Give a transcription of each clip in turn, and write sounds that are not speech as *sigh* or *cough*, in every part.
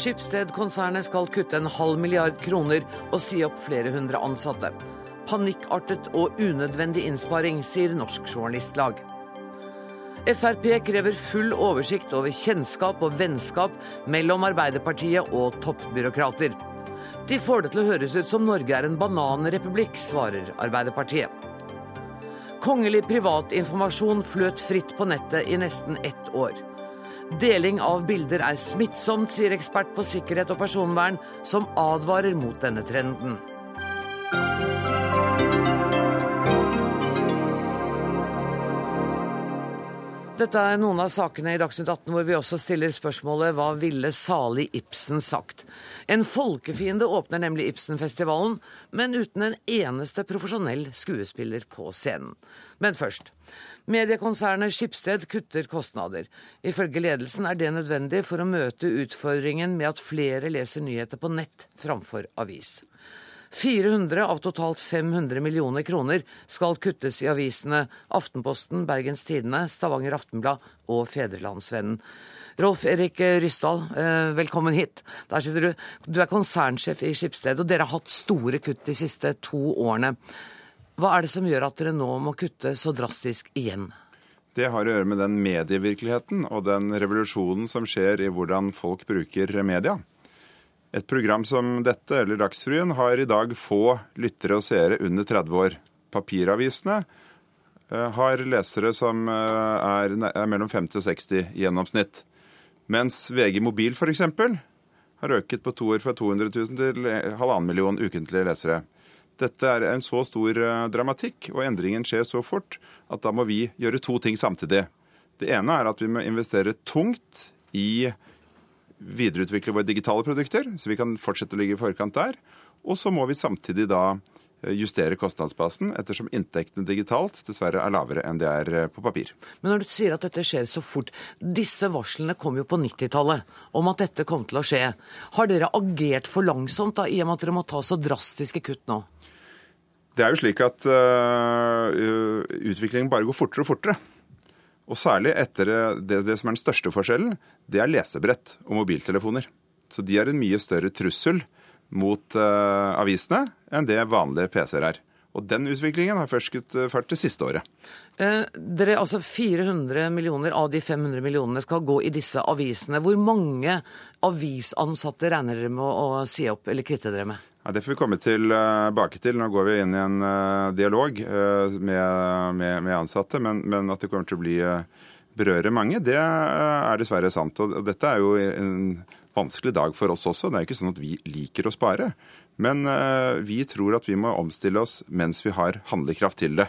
Skipsted-konsernet skal kutte en halv milliard kroner og si opp flere hundre ansatte. Panikkartet og unødvendig innsparing, sier Norsk Journalistlag. Frp krever full oversikt over kjennskap og vennskap mellom Arbeiderpartiet og toppbyråkrater. De får det til å høres ut som Norge er en bananrepublikk, svarer Arbeiderpartiet. Kongelig privatinformasjon fløt fritt på nettet i nesten ett år. Deling av bilder er smittsomt, sier ekspert på sikkerhet og personvern, som advarer mot denne trenden. Dette er noen av sakene i Dagsnytt 18 hvor vi også stiller spørsmålet hva ville salig Ibsen sagt? En folkefiende åpner nemlig Ibsenfestivalen, men uten en eneste profesjonell skuespiller på scenen. Men først. Mediekonsernet Skipsted kutter kostnader. Ifølge ledelsen er det nødvendig for å møte utfordringen med at flere leser nyheter på nett framfor avis. 400 av totalt 500 millioner kroner skal kuttes i avisene Aftenposten, Bergens Tidende, Stavanger Aftenblad og Fedrelandsvennen. Rolf Erik Ryssdal, eh, velkommen hit. Der sitter du. Du er konsernsjef i Skipsted, og dere har hatt store kutt de siste to årene. Hva er det som gjør at dere nå må kutte så drastisk igjen? Det har å gjøre med den medievirkeligheten og den revolusjonen som skjer i hvordan folk bruker media. Et program som dette, eller Dagsrevyen, har i dag få lyttere og seere under 30 år. Papiravisene eh, har lesere som eh, er, mellom 50 og 60 i gjennomsnitt. Mens VG Mobil f.eks. har øket på to år fra 200 000 til halvannen million ukentlige lesere. Dette er en så stor eh, dramatikk, og endringen skjer så fort, at da må vi gjøre to ting samtidig. Det ene er at vi må investere tungt i videreutvikle våre digitale produkter, så vi kan fortsette å ligge i forkant der. Og så må vi samtidig da eh, justere kostnadsbasen, ettersom inntektene digitalt dessverre er lavere enn de er eh, på papir. Men når du sier at dette skjer så fort, disse varslene kom jo på 90-tallet om at dette kom til å skje. Har dere agert for langsomt da, i og med at dere må ta så drastiske kutt nå? Det er jo slik at uh, utviklingen bare går fortere og fortere. Og særlig etter det, det, som er den største forskjellen, det er lesebrett og mobiltelefoner. Så de er en mye større trussel mot uh, avisene enn det vanlige PC-er er. Og den utviklingen har først skutt eh, fart det siste året. Eh, dere, altså 400 millioner av de 500 millionene skal gå i disse avisene. Hvor mange avisansatte regner dere med å, å si opp eller kvitte dere med? Ja, Det får vi komme tilbake til. Nå går vi inn i en uh, dialog uh, med, med, med, ansatte, men, men, at det kommer til å bli berøre mange, det er dessverre sant. Og dette er jo en vanskelig dag for oss også. Det er jo ikke sånn at vi liker å spare. Men vi tror at vi må omstille oss mens vi har handlekraft til det.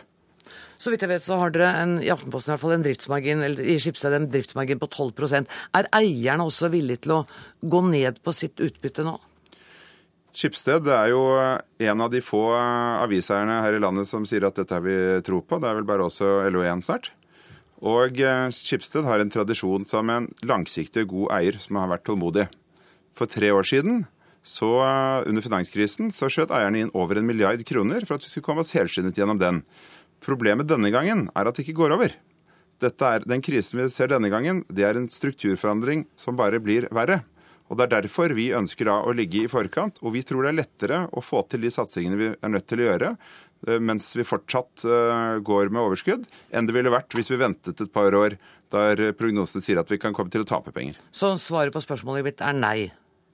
Så vidt jeg vet så har dere en, i Aftenposten i hvert fall en driftsmargin, eller i Skipsted en driftsmargin på 12% Er eierne også villige til å gå ned på sitt utbytte nå? Skipsted er jo en av de få aviseierne her i landet som sier at dette har vi tro på. Det er vel bare også LO1 snart. Og eh, Skipsted har en tradisjon som en langsiktig god eier som har vært tålmodig. For tre år siden, så eh, under finanskrisen, så skjøt eierne inn over en milliard kroner for at vi skulle komme oss helskinnet gjennom den. Problemet denne gangen er at det ikke går over. Er, den krisen vi ser denne gangen, det er en strukturforandring som bare blir verre. Og Det er derfor vi ønsker da å ligge i forkant, og vi tror det er lettere å få til de satsingene vi er nødt til å gjøre eh, mens vi fortsatt eh, går med overskudd, enn det ville vært hvis vi ventet et par år der prognosene sier at vi kan komme til å tape penger. Så svaret på spørsmålet mitt er nei?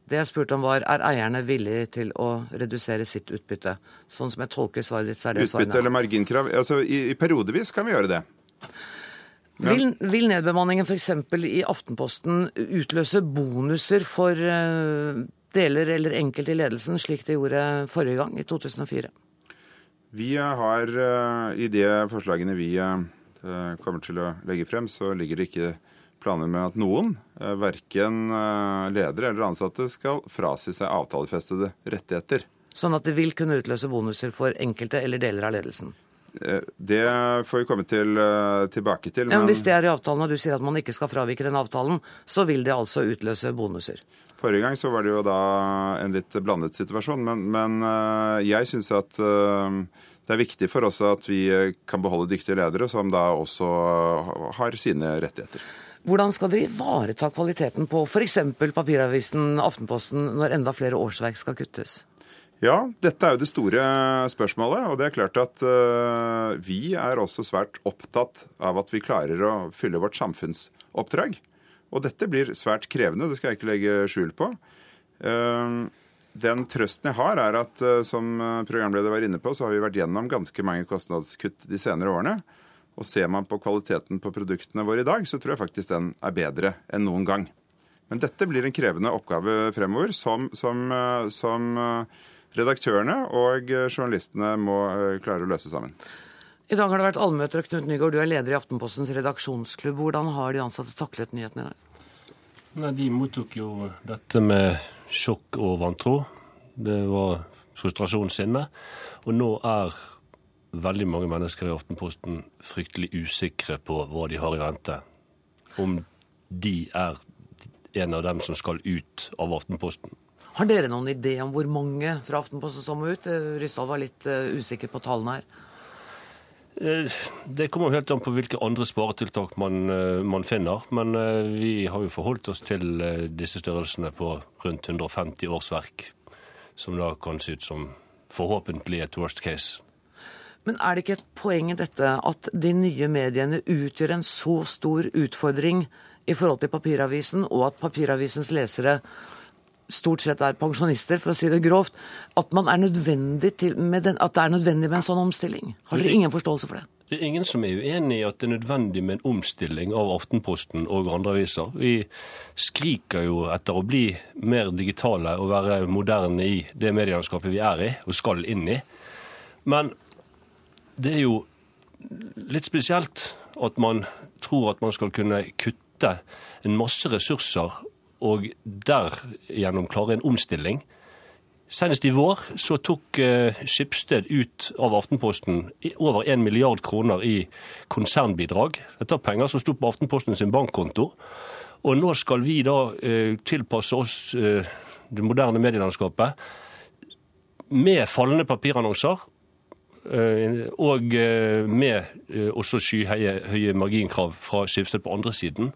Det jeg spurte om var, er eierne villige til å redusere sitt utbytte? Sånn som jeg tolker svaret ditt, så er det svaret Utbytte eller marginkrav? Altså, i, i periodevis kan vi gjøre det. Vil, vil nedbemanningen f.eks. i Aftenposten utløse bonuser for uh, deler eller enkelte i ledelsen, slik det gjorde forrige gang, i 2004? Vi har uh, i de forslagene vi uh, kommer til å legge frem, så ligger det ikke planer med at noen, verken ledere eller ansatte, skal frasi seg avtalefestede rettigheter. Sånn at det vil kunne utløse bonuser for enkelte eller deler av ledelsen? Eh, det får vi komme til, eh, tilbake til. Men... Ja, men hvis det er i avtalen, og du sier at man ikke skal fravike den avtalen, så vil det altså utløse bonuser? Forrige gang så var det jo da en litt blandet situasjon, men, men eh, jeg syns at det er viktig for oss at vi kan beholde dyktige ledere som da også har sine rettigheter. Hvordan skal dere ivareta kvaliteten på f.eks. papiravisen Aftenposten når enda flere årsverk skal kuttes? Ja, dette er jo det store spørsmålet. Og det er klart at uh, vi er også svært opptatt av at vi klarer å fylle vårt samfunnsoppdrag. Og dette blir svært krevende, det skal jeg ikke legge skjul på. Uh, den trøsten jeg har, er at uh, som programleder var inne på, så har vi vært gjennom ganske mange kostnadskutt de senere årene. Og ser man på kvaliteten på produktene våre i dag, så tror jeg faktisk den er bedre enn noen gang. Men dette blir en krevende oppgave fremover, som, som, eh, som eh, redaktørene og journalistene må eh, klare å løse sammen. I dag har det vært allmøter, og Knut Nygaard, du er leder i Aftenpostens redaksjonsklubb. Hvordan har de ansatte taklet nyhetene i dag? Nei, De mottok jo dette med sjokk og vantro. Det var frustrasjon, sinne. Og nå er veldig mange mennesker i Aftenposten fryktelig usikre på hva de har i vente. Om de er en av dem som skal ut av Aftenposten. Har dere noen idé om hvor mange fra Aftenposten som må ut? Eh, Ryssdal var litt uh, usikker på tallene her. Eh, det kommer helt an på hvilke andre sparetiltak man, man, finner. Men vi har jo forholdt oss til disse størrelsene på rundt 150 årsverk, som da kan se ut som forhåpentlig et worst case. Men er det ikke et poeng i dette at de nye mediene utgjør en så stor utfordring i forhold til papiravisen, og at papiravisens lesere stort sett er pensjonister, for å si det grovt, at, er den, at det er nødvendig med en sånn omstilling? Har dere ingen forståelse for det? Det er ingen som er uenig i at det er nødvendig med en omstilling av Aftenposten og andre aviser. Vi skriker jo etter å bli mer digitale og være moderne i det medielandskapet vi er i og skal inn i. Men det er jo litt spesielt at man tror at man skal kunne kutte en masse ressurser og derigjennom klare en omstilling. Senest i vår så tok uh, Skipsted ut av Aftenposten over 1 milliard kroner i konsernbidrag. Dette er penger som sto på Aftenposten sin bankkonto. Og nå skal vi da uh, tilpasse oss uh, det moderne medielandskapet med fallende papirannonser Eh, og eh, med eh, også skyhøye marginkrav fra Skipsted på andre siden.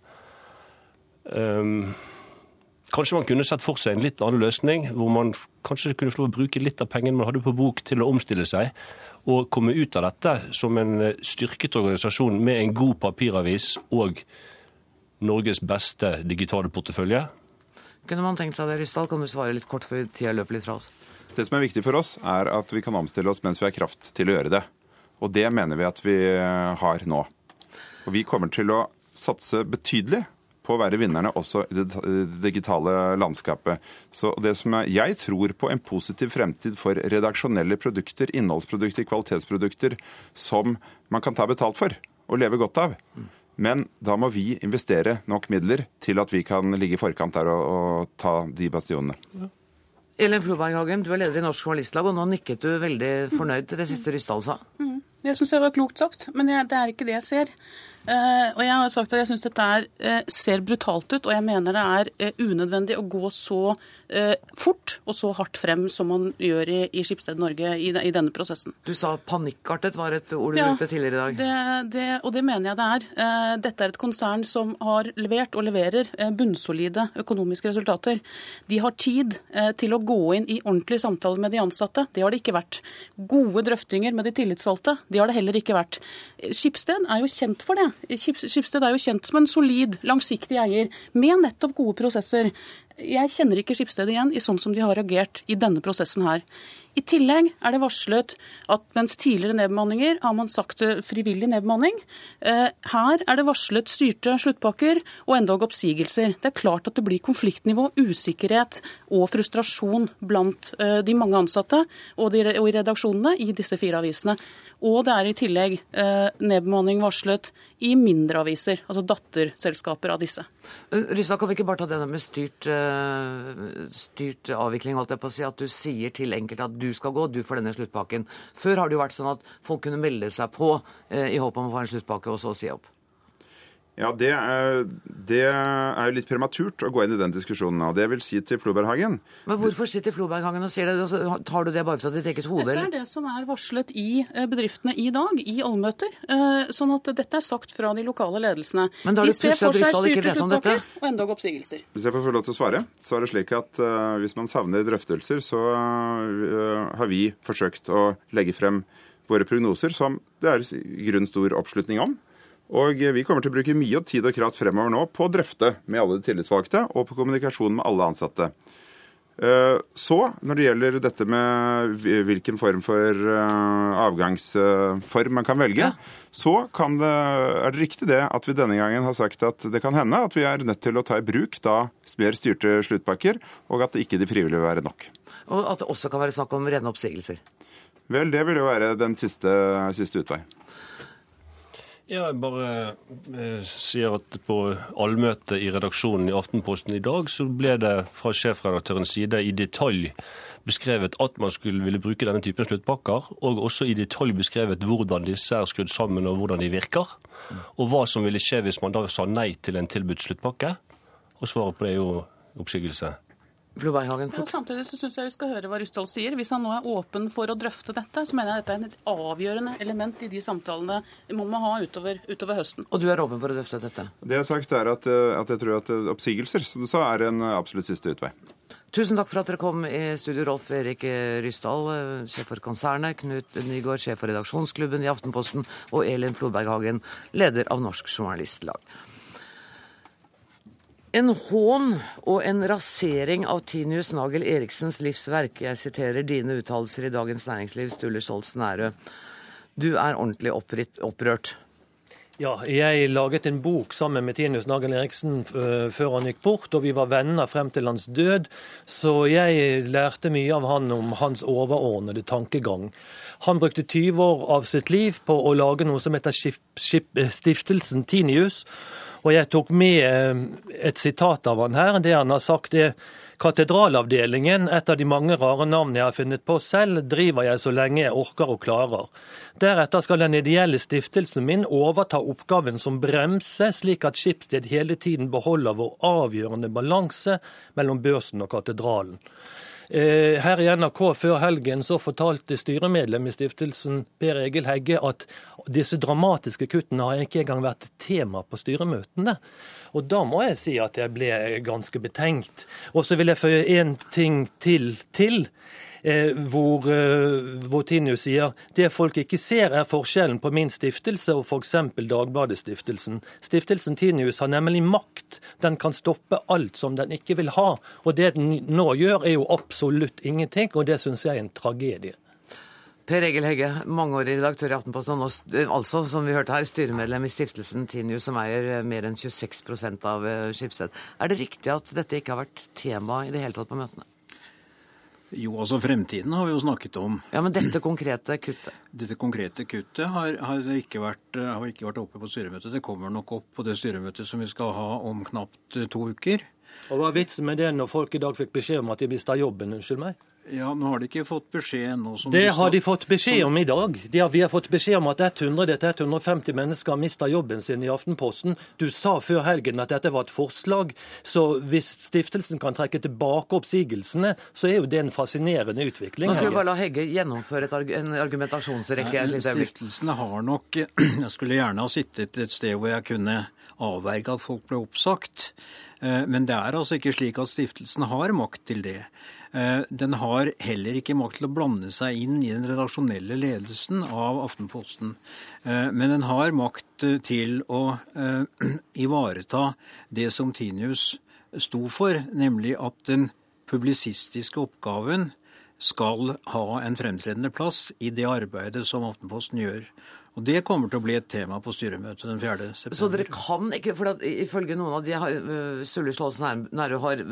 Kanskje man kunne sett for seg en litt annen løsning, hvor man kanskje kunne få lov å bruke litt av pengene man hadde på bok til å omstille seg, og komme ut av dette som en styrket organisasjon med en god papiravis og Norges beste digitale portefølje. Kunne man tenkt seg det, Ryssdal? Kan du svare litt kort før tida løper litt fra oss? Det som er viktig for oss, er at vi kan omstille oss mens vi har kraft til å gjøre det. Og det mener vi at vi eh, har nå. Og vi kommer til å satse betydelig på å være vinnerne også i det digitale landskapet. Så det som er, Jeg tror på en positiv fremtid for redaksjonelle produkter, innholdsprodukter, kvalitetsprodukter som man kan ta betalt for og leve godt av. Men da må vi investere nok midler til at vi kan ligge i forkant der og, og ta de bastionene. Ja. Ellen Floberghagen, du er leder i Norsk Journalistlag, og nå nikket du veldig fornøyd til det siste Ryssdal sa. Mm. Det syns jeg var klokt sagt, men det er ikke det jeg ser. Uh, og jeg har sagt at jeg syns dette er, uh, ser brutalt ut, og jeg mener det er uh, unødvendig å gå så fort og så hardt frem som man gjør i, i Skipsted Norge i, i, denne prosessen. Du sa panikkartet var et ord du ja, brukte tidligere i dag. Det, det, og det mener jeg det er. dette er et konsern som har levert og leverer bunnsolide økonomiske resultater. De har tid til å gå inn i ordentlige samtaler med de ansatte. Det har det ikke vært. Gode drøftinger med de tillitsvalgte. Det har det heller ikke vært. Skipsted er jo kjent for det. Skipsted er jo kjent som en solid, langsiktig eier med nettopp gode prosesser. Jeg kjenner ikke Skipsted igjen i sånn som de har reagert i denne prosessen her. I tillegg er det varslet at mens tidligere nedbemanninger har man sagt frivillig nedbemanning, eh, her er det varslet styrte sluttpakker og endog oppsigelser. Det er klart at det blir konfliktnivå, usikkerhet og frustrasjon blant eh, de mange ansatte og i redaksjonene i disse fire avisene. Og det er i tillegg eh, nedbemanning varslet i mindre aviser, altså datterselskaper av disse. Ryssa, kan vi ikke bare ta denne med styrt, styrt avvikling, holdt jeg på å si, at du sier til enkelte at du skal gå, du får denne sluttpakken. Før har det jo vært sånn at folk kunne melde seg på eh, i håp om å få en sluttpakke, og så si opp. Ja, det er, det er jo litt prematurt å gå inn i den diskusjonen Og Det vil si til Floberghagen Men hvorfor sitter Floberghagen og sier det? Altså, tar du det bare fra ditt eget hode? Dette er det som er varslet i eh, bedriftene i dag, i allmøter. Eh, Sånn at dette er sagt fra de lokale ledelsene. Men da er det pussig at Ryssdal ikke vet om dette. og endog oppsigelser. Hvis jeg får få lov til å svare, så er det slik at uh, hvis man savner drøftelser, så uh, har vi forsøkt å legge frem våre prognoser som det er grunn stor oppslutning om. Og vi kommer til å bruke mye tid og kraft fremover nå på å drøfte med alle de tillitsvalgte og på kommunikasjon med alle ansatte. Eh, Så, når det gjelder dette med hvilken form for eh, avgangsform man kan velge, så kan det, er det riktig det at vi denne gangen har sagt at det kan hende at vi er nødt til å ta i bruk da mer styrte sluttpakker, og at ikke de frivillige vil være nok. Og at det også kan være snakk om rene oppsigelser. Vel, det vil jo være den siste, siste utvei. Ja, jeg bare eh, sier at på allmøtet i redaksjonen i Aftenposten i dag, så ble det fra sjefredaktørens side i detalj beskrevet at man skulle ville bruke denne typen sluttpakker, og også i detalj beskrevet hvordan disse er skrudd sammen og hvordan de virker. Og hva som ville skje hvis man da sa nei til en tilbudt sluttpakke. Og svaret på det er jo oppsigelse. Floberghagen, Ja, samtidig så syns jeg vi skal høre hva Rysdal sier. Hvis han nå er åpen for å drøfte dette, så mener jeg dette er et avgjørende element i de samtalene man må ha utover, utover høsten. Og du er åpen for å drøfte dette? Det jeg har sagt er at, eh, at jeg tror at eh, oppsigelser, som du sa, er en eh, absolutt siste utvei. Tusen takk for at dere kom i studio, Rolf Erik Ryssdal, eh, sjef for konsernet, Knut Nygaard, sjef for redaksjonsklubben i Aftenposten, og Elin Floberghagen, leder av Norsk Journalistlag. En hån og en rasering av Tinius Nagel Eriksens livsverk. Jeg siterer dine uttalelser i Dagens Næringsliv, Sturle Skjolds Nærø. Du er ordentlig oppritt, opprørt. Ja, jeg laget en bok sammen med Tinius Nagel Eriksen øh, før han gikk bort, og vi var venner frem til hans død. Så jeg lærte mye av han om hans overordnede tankegang. Han brukte 20 år av sitt liv på å lage noe som heter Stiftelsen Tinius. Og jeg tok med eh, et sitat av han her. Det han har sagt er Katedralavdelingen, et av de mange rare navnene jeg har funnet på selv, driver jeg så lenge jeg orker og klarer. Deretter skal den ideelle stiftelsen min overta oppgaven som bremse, slik at Skipsted hele tiden beholder vår avgjørende balanse mellom børsen og katedralen. Eh, Her i NRK før helgen så fortalte styremedlem i stiftelsen Per Egil Hegge at disse dramatiske kuttene har ikke engang vært tema på styremøtene. Og da må jeg si at jeg ble ganske betenkt. Og så vil jeg føye én ting til til. Eh, hvor, eh, hvor Tinius sier det folk ikke ser er forskjellen på min stiftelse og f.eks. Dagbladet-stiftelsen. Stiftelsen Tinius har nemlig makt. Den kan stoppe alt som den ikke vil ha. Og det den nå gjør er jo absolutt ingenting, og det syns jeg er en tragedie. Per Egil Hegge, mangeårig redaktør i Aftenposten, og altså, som vi hørte her, styremedlem i stiftelsen Tinius, som eier eh, mer enn 26% av Skipsted. Er det riktig at dette ikke har vært tema i det hele tatt på møtene? Jo, altså fremtiden har vi jo snakket om. Ja, men dette konkrete kuttet. Dette konkrete kuttet har, har, ikke vært, har ikke vært oppe på styremøtet. Det kommer nok opp på det styremøtet som vi skal ha om knapt eh, to uker. Og Hva er vitsen med det når folk i dag fikk beskjed om at de mista jobben? Unnskyld meg? Ja, Nå har de ikke fått beskjed ennå. Det har de fått beskjed om i dag. De har, vi har fått beskjed om at 100-150 mennesker har mista jobben sin i Aftenposten. Du sa før helgen at dette var et forslag, så hvis stiftelsen kan trekke tilbake oppsigelsene, så er jo det en fascinerende utvikling. Nå skal vi bare la Hegge gjennomføre et, arg- en argumentasjonsrekke. Nei. Stiftelsene har nok *clears throat* Jeg skulle gjerne ha sittet et sted hvor jeg kunne avverge at folk ble oppsagt. Eh, Men det er altså ikke slik at stiftelsen har makt til det. Eh, Den har heller ikke makt til å blande seg inn i den redaksjonelle ledelsen av Aftenposten. Eh, Men den har makt eh, til å *clears throat* ivareta det som Tinius sto for, nemlig at den publisistiske oppgaven skal ha en fremtredende plass i det arbeidet som Aftenposten gjør. Og Det kommer til å bli et tema på styremøtet den 4. september. Så dere kan ikke, for at, ifølge noen av de har, Sturle Slåsen Nærø har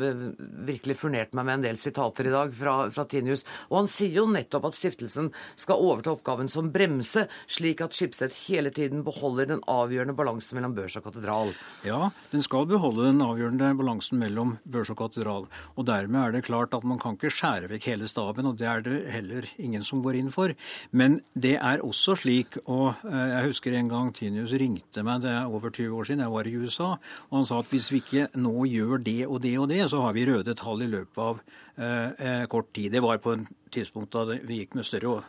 virkelig furnert meg med en del sitater i dag fra, fra Tinius, og han sier jo nettopp at stiftelsen skal overta oppgaven som bremse, slik at Skipstedt hele tiden beholder den avgjørende balansen mellom børs og katedral. Ja, den skal beholde den avgjørende balansen mellom børs og katedral. Og dermed er det klart at man kan ikke skjære vekk hele staben, og det er det heller ingen som går inn for. Men det er også slik, og Jeg husker en gang Tinius ringte meg, det er over 20 år siden, jeg var i USA. Og han sa at hvis vi ikke nå gjør det og det og det, så har vi røde tall i løpet av eh, kort tid. Det var på en tidspunkt da vi gikk med større,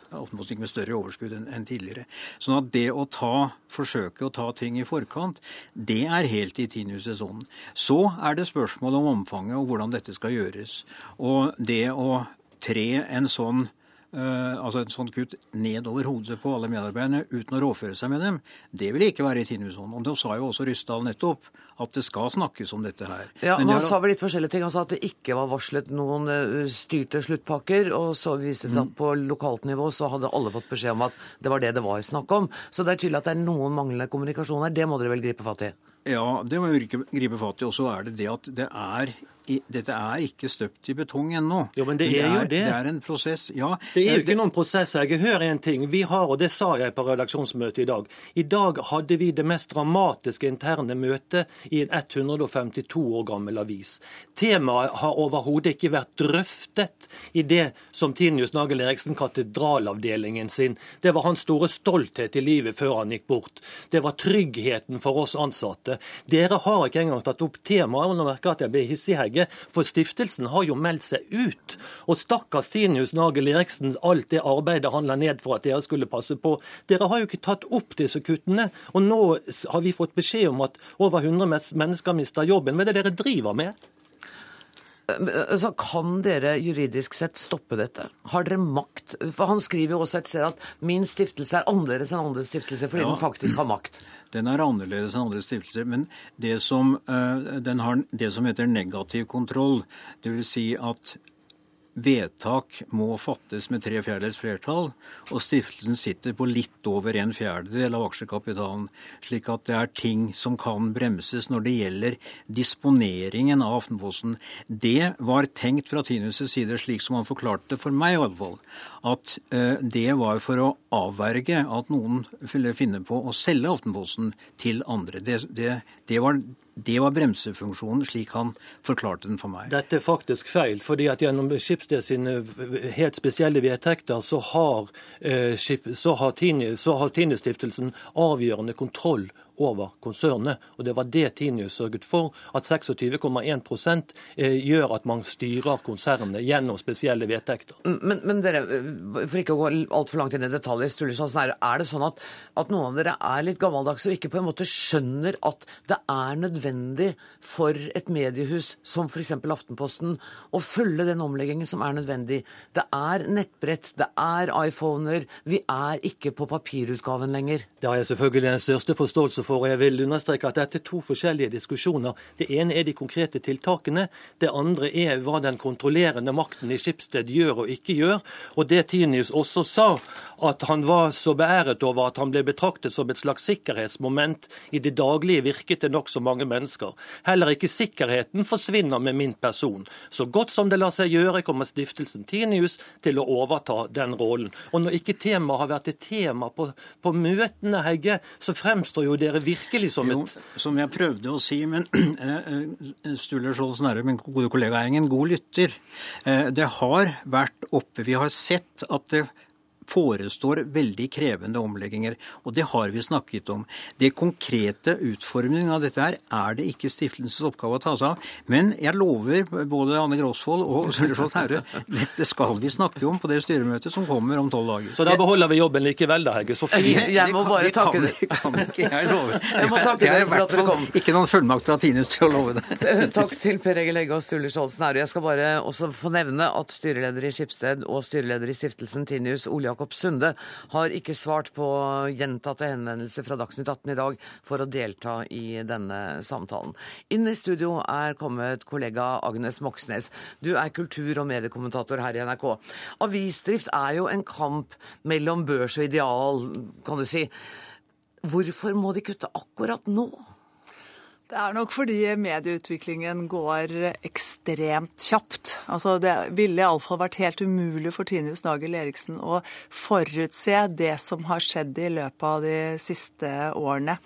gikk med større overskudd enn, enn tidligere. Sånn at det å ta, forsøke å ta ting i forkant, det er helt i Tinius' ånd. Så er det spørsmål om omfanget og hvordan dette skal gjøres. Og det å tre en sånn altså et sånt kutt ned over hodet på alle medarbeiderne uten å råføre seg med dem, det vil ikke være i Tinhusånd. Og det sa jo også Ryssdal nettopp, at det skal snakkes om dette her. Ja, men Han har... sa vel litt forskjellige ting. Han sa at det ikke var varslet noen uh, styrte sluttpakker. Og så viste det seg at mm. på lokalt nivå så hadde alle fått beskjed om at det var det det var snakk om. Så det er tydelig at det er noen manglende kommunikasjon her. Det må dere vel gripe fatt i? Ja, det må vi gripe fatt i. Og så er det det at det er dette er ikke støpt i betong ennå. Jo, men det, men det er, jo det. Det er en prosess. Ja. Det er jo ikke noen prosess. Jeg hører en ting. Vi har, og det sa jeg på redaksjonsmøtet i dag, i dag hadde vi det mest dramatiske interne møtet i en 152 år gammel avis. Temaet har overhodet ikke vært drøftet i det som Tinius Nagel Eriksen, katedralavdelingen sin. Det var hans store stolthet i livet før han gikk bort. Det var tryggheten for oss ansatte. Dere har ikke engang tatt opp temaet. og nå merker jeg at jeg blir hissig her lege, for stiftelsen har jo meldt seg ut. Og stakkars Tinius Nagel Eriksen, alt det arbeidet han la ned for at dere skulle passe på. Dere har jo ikke tatt opp disse kuttene. Og nå har vi fått beskjed om at over 100 mennesker mister jobben. Hva er det dere driver med? Så kan dere juridisk sett stoppe dette? Har dere makt? For Han skriver jo også et sted at min stiftelse er annerledes enn andre stiftelser fordi ja. den faktisk har makt. Den er annerledes enn andre stiftelser. Men det som, uh, den har det som heter negativ kontroll, dvs. Si at vedtak må fattes med tre fjerdedels flertall, og stiftelsen sitter på litt over en fjerdedel av aksjekapitalen. Slik at det er ting som kan bremses når det gjelder disponeringen av Aftenposten. Det var tenkt fra Tinus' side, slik som han forklarte for meg i hvert fall, at uh, det var for å avverge at noen ville finne på å selge Aftenposten til andre. Det, det, det var det var bremsefunksjonen, slik han forklarte den for meg. Dette er faktisk feil. fordi at Gjennom Schibsted sine helt spesielle vedtekter så har, eh, har Tine-stiftelsen avgjørende kontroll over konsernet. Og det var det Tinius sørget for, at 26,1 eh, gjør at man styrer konsernet gjennom spesielle vedtekter. Men, men, dere, for ikke å gå altfor langt inn i detaljer, Stulesson, er det sånn at, at, noen av dere er litt gammeldagse og ikke på en måte skjønner at det er nødvendig for et mediehus som f.eks. Aftenposten å følge den omleggingen som er nødvendig? Det er nettbrett, det er iPhoner, vi er ikke på papirutgaven lenger. Det har jeg selvfølgelig den største forståelse for og Jeg vil understreke at dette er to forskjellige diskusjoner. Det ene er de konkrete tiltakene. Det andre er hva den kontrollerende makten i Skipsted gjør og ikke gjør. Og det Tinius også sa, at han var så beæret over at han ble betraktet som et slags sikkerhetsmoment i det daglige virket til nokså mange mennesker. Heller ikke sikkerheten forsvinner med min person. Så godt som det lar seg gjøre, kommer stiftelsen Tinius til å overta den rollen. Og når ikke temaet har vært et tema på, på møtene, Hegge, så fremstår jo dere virkelig som et Som jeg prøvde å si, men Sturle Skjold Snerre, min gode kollega, er ingen god lytter. Eh, det har vært oppe. Vi har sett at det forestår veldig krevende omlegginger. Og det har vi snakket om. Det konkrete utformingen av dette her er det ikke stiftelsens oppgave å ta seg av. Men jeg lover både Anne Grosvold og *laughs* Sølvskjold Taure dette skal vi snakke om på det styremøtet som kommer om tolv dager. Så da beholder vi jobben likevel da, Hegge Sofie? Jeg, jeg må bare takke dere. Det kan ikke jeg love. Jeg må takke dere for at dere kom. Ikke noen fullmakt fra Tine til å love det. Takk til Per Egil Egge og Sturle Skjoldsen Jeg skal bare også få nevne at styreleder i Skipsted og styreleder i stiftelsen Tinius, Ole Jakob Sunde har ikke svart på gjentatte henvendelser fra Dagsnytt 18 i dag for å delta i denne samtalen. Inn i studio er kommet kollega Agnes Moxnes. Du er kultur- og mediekommentator her i NRK. Avisdrift er jo en kamp mellom børs og ideal, kan du si. Hvorfor må de kutte akkurat nå? Det er nok fordi medieutviklingen går ekstremt kjapt. Altså, det ville iallfall vært helt umulig for Tinius Nagel Eriksen å forutse det som har skjedd i løpet av de siste årene.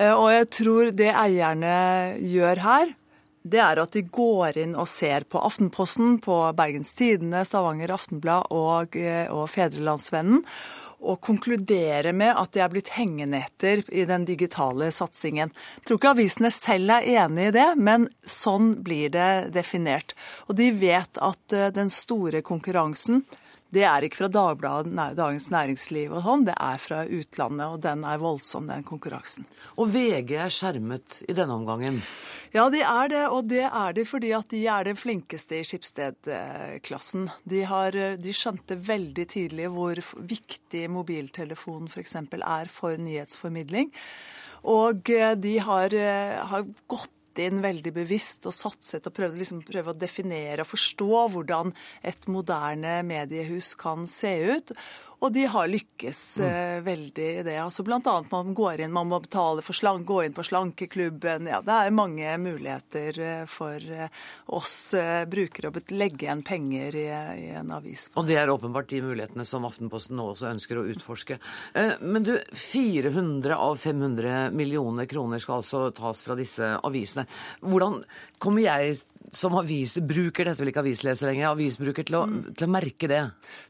Eh, og jeg tror det eierne gjør her, det er at de går inn og ser på Aftenposten, på Bergens Tidende, Stavanger Aftenblad og, eh, og Fedrelandsvennen å konkludere med at de er blitt hengende etter i den digitale satsingen. Jeg tror ikke avisene selv er enig i det, men sånn blir det definert. Og de vet at eh, den store konkurransen det er ikke fra Dagbladet, Dagens Næringsliv og sånn, det er fra utlandet, og den er voldsom, den konkurransen. Og VG er skjermet i denne omgangen? Ja, de er det, og det er de fordi at de er den flinkeste i skipsstedklassen. De, de, skjønte veldig tidlig hvor viktig mobiltelefon f.eks. er for nyhetsformidling. Og eh, de har, eh, har gått inn veldig bevisst og satset og prøvde liksom, prøve å definere og forstå hvordan et moderne mediehus kan se ut. Og de har lykkes mm. veldig i det. Altså Bl.a. man går inn, man må betale for slank, gå inn på slankeklubben. Ja, det er mange muligheter eh, for eh, oss eh, brukere å legge igjen penger i, i, en avis. Og det er åpenbart de mulighetene som Aftenposten nå også ønsker å utforske. Eh, men du, 400 av 500 millioner kroner skal altså tas fra disse avisene. Hvordan kommer jeg som avisbruker, dette vil ikke avisleser lenger, avisbruker til å, mm. til å, merke det?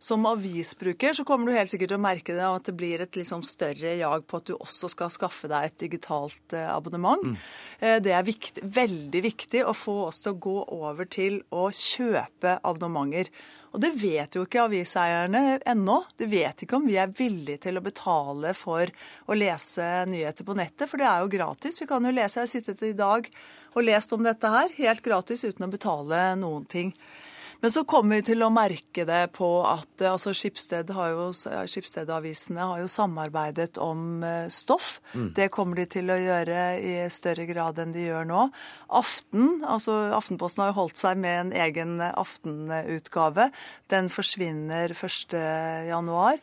Som avisbruker så kommer du helt sikkert til å merke det, at det blir et liksom større jag på at du også skal skaffe deg et digitalt eh, abonnement. Mm. Eh, det er viktig, veldig viktig å få oss til å gå over til å kjøpe abonnementer. Og det vet jo ikke aviseierne ennå. De vet ikke om vi er villige til å betale for å lese nyheter på nettet, for det er jo gratis. Vi kan jo lese, jeg har sittet i dag og lest om dette her, helt gratis uten å betale noen ting. Men så kommer vi til å merke det på at eh, altså Skipsted har jo, Skipsstedavisene har jo samarbeidet om eh, stoff. Mm. Det kommer de til å gjøre i større grad enn de gjør nå. Aften, altså Aftenposten har jo holdt seg med en egen aftenutgave. Den forsvinner 1.1.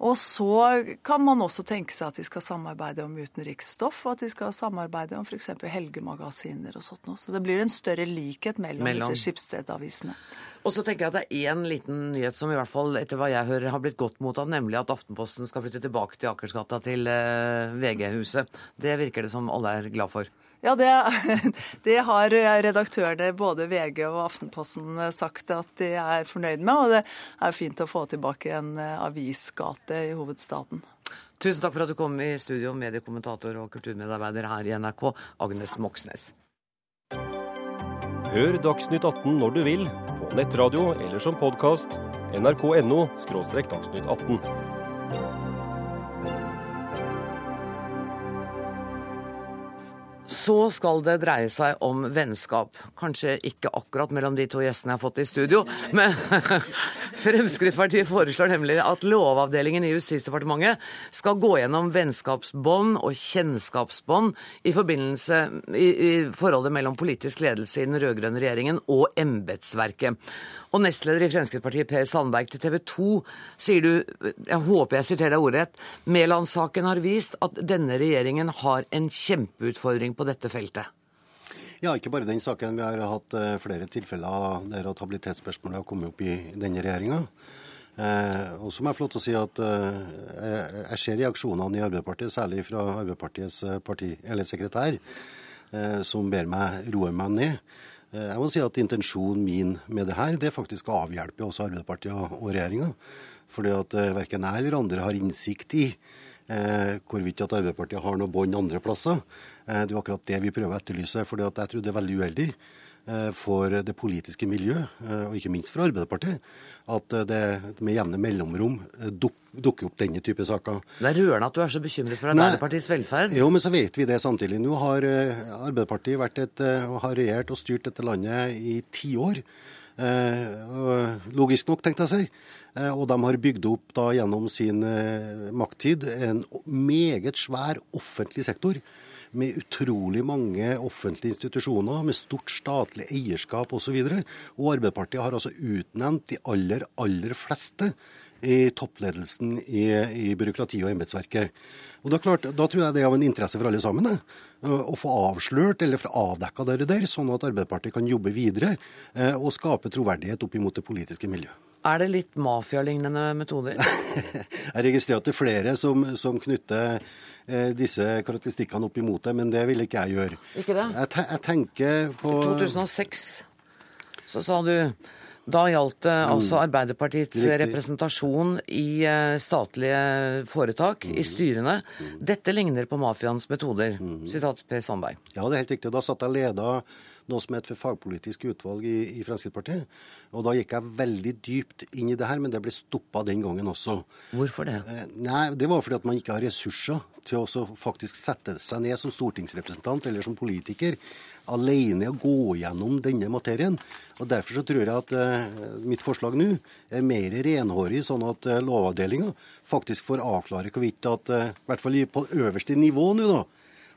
Og så kan man også tenke seg at de skal samarbeide om utenriksstoff, og at de skal samarbeide om f.eks. helgemagasiner og sånt noe. Så det blir en større likhet mellom, mellom. disse skipsstedavisene. Og så tenker jeg at det er én liten nyhet som i hvert fall etter hva jeg hører har blitt godt mottatt, nemlig at Aftenposten skal flytte tilbake til Akersgata til eh, VG-huset. Det virker det som alle er glad for. Ja, det, *laughs* det, har redaktørene både VG og Aftenposten sagt at de er fornøyd med. Og det er fint å få tilbake en avisgate i hovedstaden. Tusen takk for at du kom i studio, mediekommentator og kulturmedarbeider her i NRK, Agnes Moxnes. Hør Dagsnytt 18 når du vil, på nettradio eller som podkast. nrk.no – dagsnytt 18. Så skal det dreie seg om vennskap. Kanskje ikke akkurat mellom de to gjestene jeg har fått i studio, men *laughs* Fremskrittspartiet foreslår nemlig at Lovavdelingen i Justisdepartementet skal gå gjennom vennskapsbånd og kjennskapsbånd i i, i forholdet mellom politisk ledelse i den rød-grønne regjeringen og embetsverket. Og nestleder i Fremskrittspartiet Per Sandberg til TV 2 sier du, jeg håper jeg siterer deg ordrett, Mæland-saken har vist at denne regjeringen har en kjempeutfordring på dette feltet. Ja, ikke bare den saken. Vi har hatt eh, flere tilfeller der at habilitetsspørsmålet har kommet opp i denne regjeringa. Eh, og så må jeg få lov til å si at eh, jeg ser reaksjonene i Arbeiderpartiet, særlig fra Arbeiderpartiets parti, eller sekretær, eh, som ber meg roe meg ned. Eh, jeg må si at Intensjonen min med det her det er faktisk å avhjelpe også Arbeiderpartiet og, regjeringa. Fordi at eh, verken jeg eller andre har innsikt i eh, hvorvidt at Arbeiderpartiet har noe bånd andre plasser. Eh, det er akkurat det vi prøver å etterlyse. at jeg tror det er veldig uheldig for det politiske miljøet, eh, og ikke minst for Arbeiderpartiet, at eh, det med jevne mellomrom dukker opp denne type saker. Det er rørende at du er så bekymret for Arbeiderpartiets velferd. Jo, men så vet vi det samtidig. Nå har Arbeiderpartiet vært et, har regjert og styrt dette landet i ti år. Logisk nok, tenkte jeg å si. Og de har bygd opp da gjennom sin makttid en meget svær offentlig sektor med utrolig mange offentlige institusjoner, med stort statlig eierskap osv. Og, så og Arbeiderpartiet har altså utnevnt de aller, aller fleste i toppledelsen i, i byråkratiet og embetsverket. Og da, klart, da, tror jeg det er av en interesse for alle sammen det, å få avslørt eller få avdekka det der, sånn at Arbeiderpartiet kan jobbe videre eh, og skape troverdighet opp imot det politiske miljøet. Er det litt mafialignende metoder? *laughs* jeg registrerer at det er flere som, som knytter eh, disse karakteristikkene opp imot det, men det vil ikke jeg gjøre. Ikke det? Jeg, te jeg tenker på I 2006 så sa du Da gjaldt det altså Mm. Arbeiderpartiets Riktig. representasjon i eh, statlige foretak, Mm. i styrene. Dette ligner på mafiaens metoder. Sitat Per Sandberg. Ja, det er helt riktig. Da satt jeg leda noe som het for fagpolitisk utvalg i, i Fremskrittspartiet. Og da gikk jeg veldig dypt inn i det her, men det ble stoppa den gangen også. Hvorfor det? Eh, Nei, Det var fordi at man ikke har ressurser til å faktisk sette seg ned som stortingsrepresentant eller som politiker alene og gå gjennom denne materien. Og Derfor så tror jeg at eh, mitt forslag nå er mer renhårig, sånn at eh, Lovavdelinga faktisk får avklare hvorvidt at, eh, i hvert fall på øverste nivå nå, da,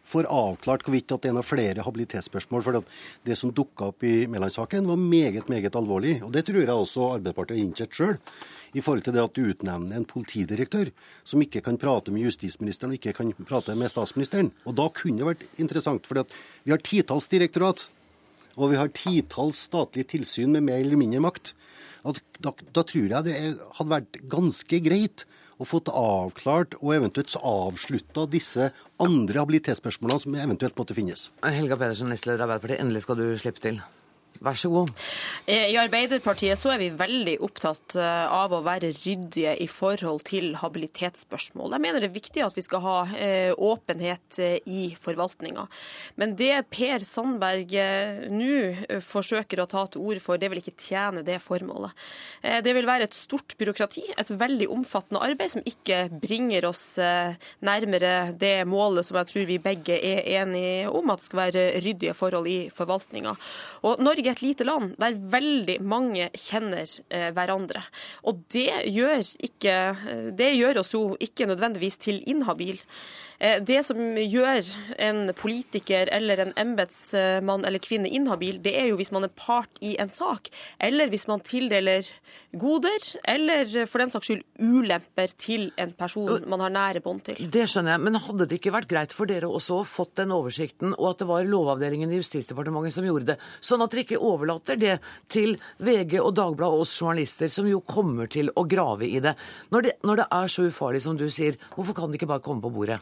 får avklart hvorvidt at det er noen flere habilitetsspørsmål. For det som dukka opp i Mæland-saken, var meget meget alvorlig. Og Det tror jeg også Arbeiderpartiet har innsett sjøl. I forhold til det at du utnevner en politidirektør som ikke kan prate med justisministeren og ikke kan prate med statsministeren. Og Da kunne det vært interessant, for vi har titalls direktorat. Og vi har titalls statlige tilsyn med mer eller mindre makt. Da, da tror jeg det hadde vært ganske greit å fått avklart og eventuelt avslutta disse andre habilitetsspørsmålene som eventuelt måtte finnes. Helga Pedersen, nestleder Arbeiderpartiet, endelig skal du slippe til. Vær så god. Eh, I Arbeiderpartiet så er vi veldig opptatt eh, av å være ryddige i forhold til habilitetsspørsmål. Jeg mener det er viktig at vi skal ha eh, åpenhet i forvaltninga. Men det Per Sandberg nå forsøker å ta til orde for, det vil ikke tjene det formålet. Det vil være et stort byråkrati, et veldig omfattende arbeid som ikke bringer oss nærmere det målet som jeg tror vi begge er enige om, at det skal være ryddige forhold i forvaltninga. Og Norge et lite land der veldig mange kjenner eh, hverandre. Og det gjør, ikke, eh, det gjør oss jo ikke nødvendigvis til inhabil. Eh, Det som gjør en politiker eller en embetsmann eller -kvinne inhabil, det er jo hvis man er part i en sak, eller hvis man tildeler goder, eller for den saks skyld ulemper til en person man har nære bånd til. Det skjønner jeg, men hadde det ikke vært greit for dere også å fått den oversikten, og at det var Lovavdelingen i Justisdepartementet som gjorde det, sånn at dere ikke overlater det til VG og Dagbladet og oss journalister, som jo kommer til å grave i det. Når det, når det er så ufarlig som du sier, hvorfor kan det ikke bare komme på bordet?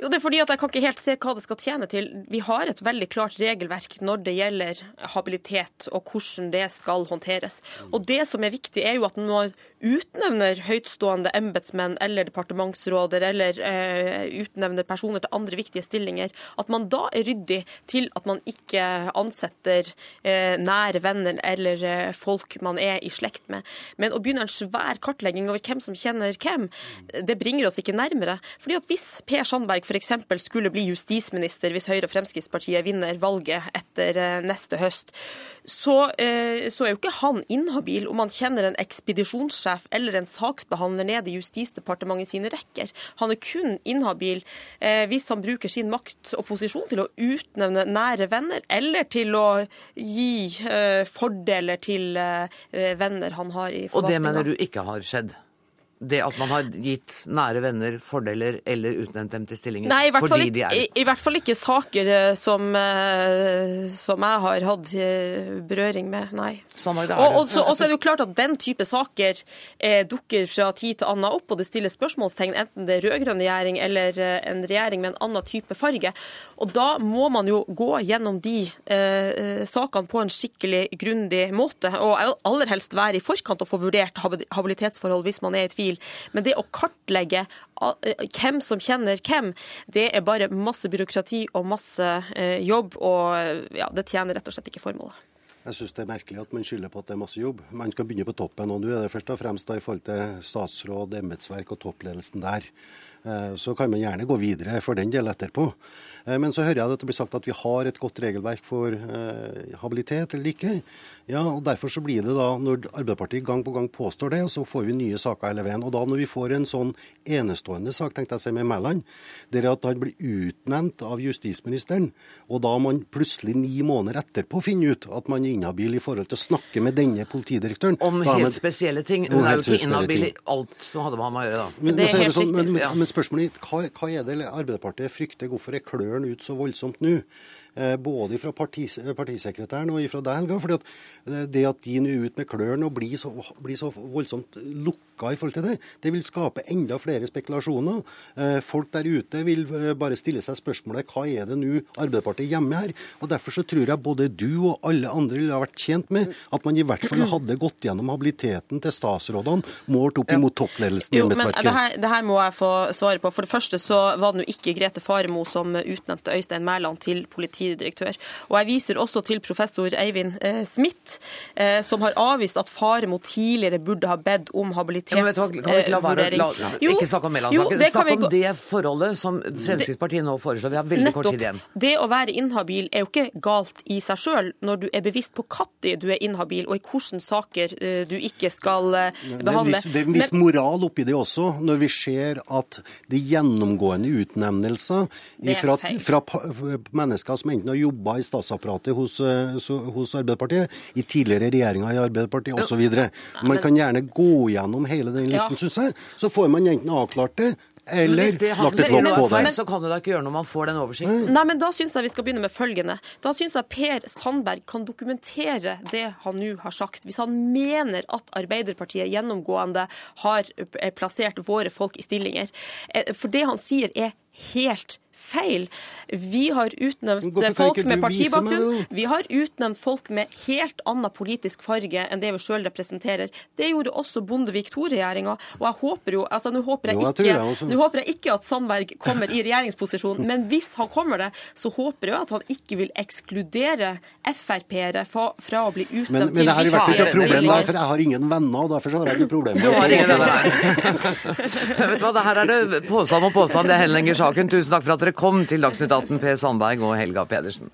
Jo, det er fordi at Jeg kan ikke helt se hva det skal tjene til. Vi har et veldig klart regelverk når det gjelder habilitet og hvordan det skal håndteres. Og Det som er viktig, er jo at når utnevner høytstående embetsmenn eller departementsråder eller eh, utnevner personer til andre viktige stillinger, at man da er ryddig til at man ikke ansetter eh, nære venner eller eh, folk man er i slekt med. Men å begynne en svær kartlegging over hvem som kjenner hvem, det bringer oss ikke nærmere. Fordi at Hvis Per Sandberg f.eks. skulle bli justisminister hvis Høyre og Fremskrittspartiet vinner valget etter eh, neste høst, så, eh, så er jo ikke han inhabil om han kjenner en ekspedisjonssjef eller en saksbehandler nede i Justisdepartementet sine rekker. Han er kun inhabil eh, hvis han bruker sin makt og posisjon til å utnevne nære venner, eller til å gi fordeler til venner han har i Og det mener du ikke har skjedd? Det at man har gitt nære venner fordeler eller utnevnt dem til stillinger Nei, i hvert, fall de ikke, er i, i hvert fall ikke saker eh, som, eh, som jeg har hatt eh, berøring med, nei. Sandberg, det er Og, det. og, så, og så er det jo klart at den type saker eh, dukker fra tid til annen opp, og det stilles spørsmålstegn, enten det er rød-grønn regjering eller en regjering med en annen type farge. Og da må man jo gå gjennom de eh, sakene på en skikkelig grundig måte, og aller helst være i forkant og få vurdert habilitetsforhold hvis man er i tvil. Men det å kartlegge eh, hvem som kjenner hvem, det er bare masse byråkrati og masse eh, jobb, og eh, ja, det tjener rett og slett ikke formålet. Jeg syns det er merkelig at man skylder på at det er masse jobb. Man skal begynne på toppen. og Nå er det først og fremst da i forhold til statsråd, embetsverk og toppledelsen der. Eh, Så kan man gjerne gå videre for den del etterpå. Eh, Men så hører jeg at det blir sagt at vi har et godt regelverk for eh, habilitet eller ikke. Ja, og Derfor så blir det da, når Arbeiderpartiet gang på gang påstår det, og så får vi nye saker hele veien. Og da når vi får en sånn enestående sak, tenkte jeg å si med Mæland, der at han blir utnevnt av justisministeren, og da man plutselig ni måneder etterpå finner ut at man er inhabil i forhold til å snakke med denne politidirektøren Om er man- helt spesielle ting. Hun er jo ikke inhabil i alt som hadde med ham å gjøre, da. Men, men, det er helt sånn, riktig, men, men spørsmålet hva, hva er det Arbeiderpartiet frykter? Hvorfor er klørne ut så voldsomt nå? Eh, både fra partis, partisekretæren og fra deg, Helga. at eh, det at de nå er ute med klørne og blir så, blir så voldsomt lukka i forhold til det, det vil skape enda flere spekulasjoner. Folk der ute vil bare stille seg spørsmålet hva er det nå Arbeiderpartiet gjemmer her? Og Derfor så tror jeg både du og alle andre ville ha vært tjent med at man i hvert fall hadde gått gjennom habiliteten til statsrådene målt opp imot toppledelsen i embetsverket. Det, her, det her må jeg få svare på. For det første så var det nå ikke Grete Faremo som utnevnte Øystein Mæland til politidirektør. Og jeg viser også til professor Eivind eh, Smith, eh, som har avvist at Faremo tidligere burde ha bedt om habilitetsvurdering. Ja, eh, ikke snakk om Mæland-saken. Snakk om det forholdet som Fremskrittspartiet nå foreslår. Vi har veldig nettopp, kort tid igjen. Det å være inhabil er jo ikke galt i seg sjøl, når du er bevisst på når du er inhabil, og i hvilke saker eh, du ikke skal eh, behandle. Det er en viss moral oppi det også, når vi ser at de gjennomgående utnevnelser fra, fra, mennesker som enten har jobba i statsapparatet hos, eh, hos, Arbeiderpartiet, i tidligere regjeringer i Arbeiderpartiet osv. Man kan gjerne gå gjennom hele den listen, ja. syns jeg. Så får man enten avklart det, eller lagt et lokk på det. Så kan det da ikke gjøre når man får den oversikten. Nei, men Da syns jeg vi skal begynne med følgende. Da syns jeg Per Sandberg kan dokumentere det han nå har sagt. Hvis han mener at Arbeiderpartiet gjennomgående har plassert våre folk i stillinger. Eh, for det han sier er helt feil. Vi har utnevnt folk med partibakgrunn. Vi har utnevnt folk med helt annen politisk farge enn det vi sjøl representerer. Det gjorde også Bondevik II-regjeringa. Og jeg håper jo altså Nå håper jeg, ikke, nå håper jeg ikke at Sandberg kommer i regjeringsposisjon, men hvis han kommer det, så håper jeg at han ikke vil ekskludere Frp-ere fra, å bli utnevnt men, men det har vært et problem der, for jeg har ingen venner, og derfor så har jeg ikke problemer. Du har ingen venner, *laughs* Vet du hva, det her er det påstand og påstand, det henlegger saken. Tusen takk for at dere kom til Dagsnytt 18, Per Sandberg og Helga Pedersen.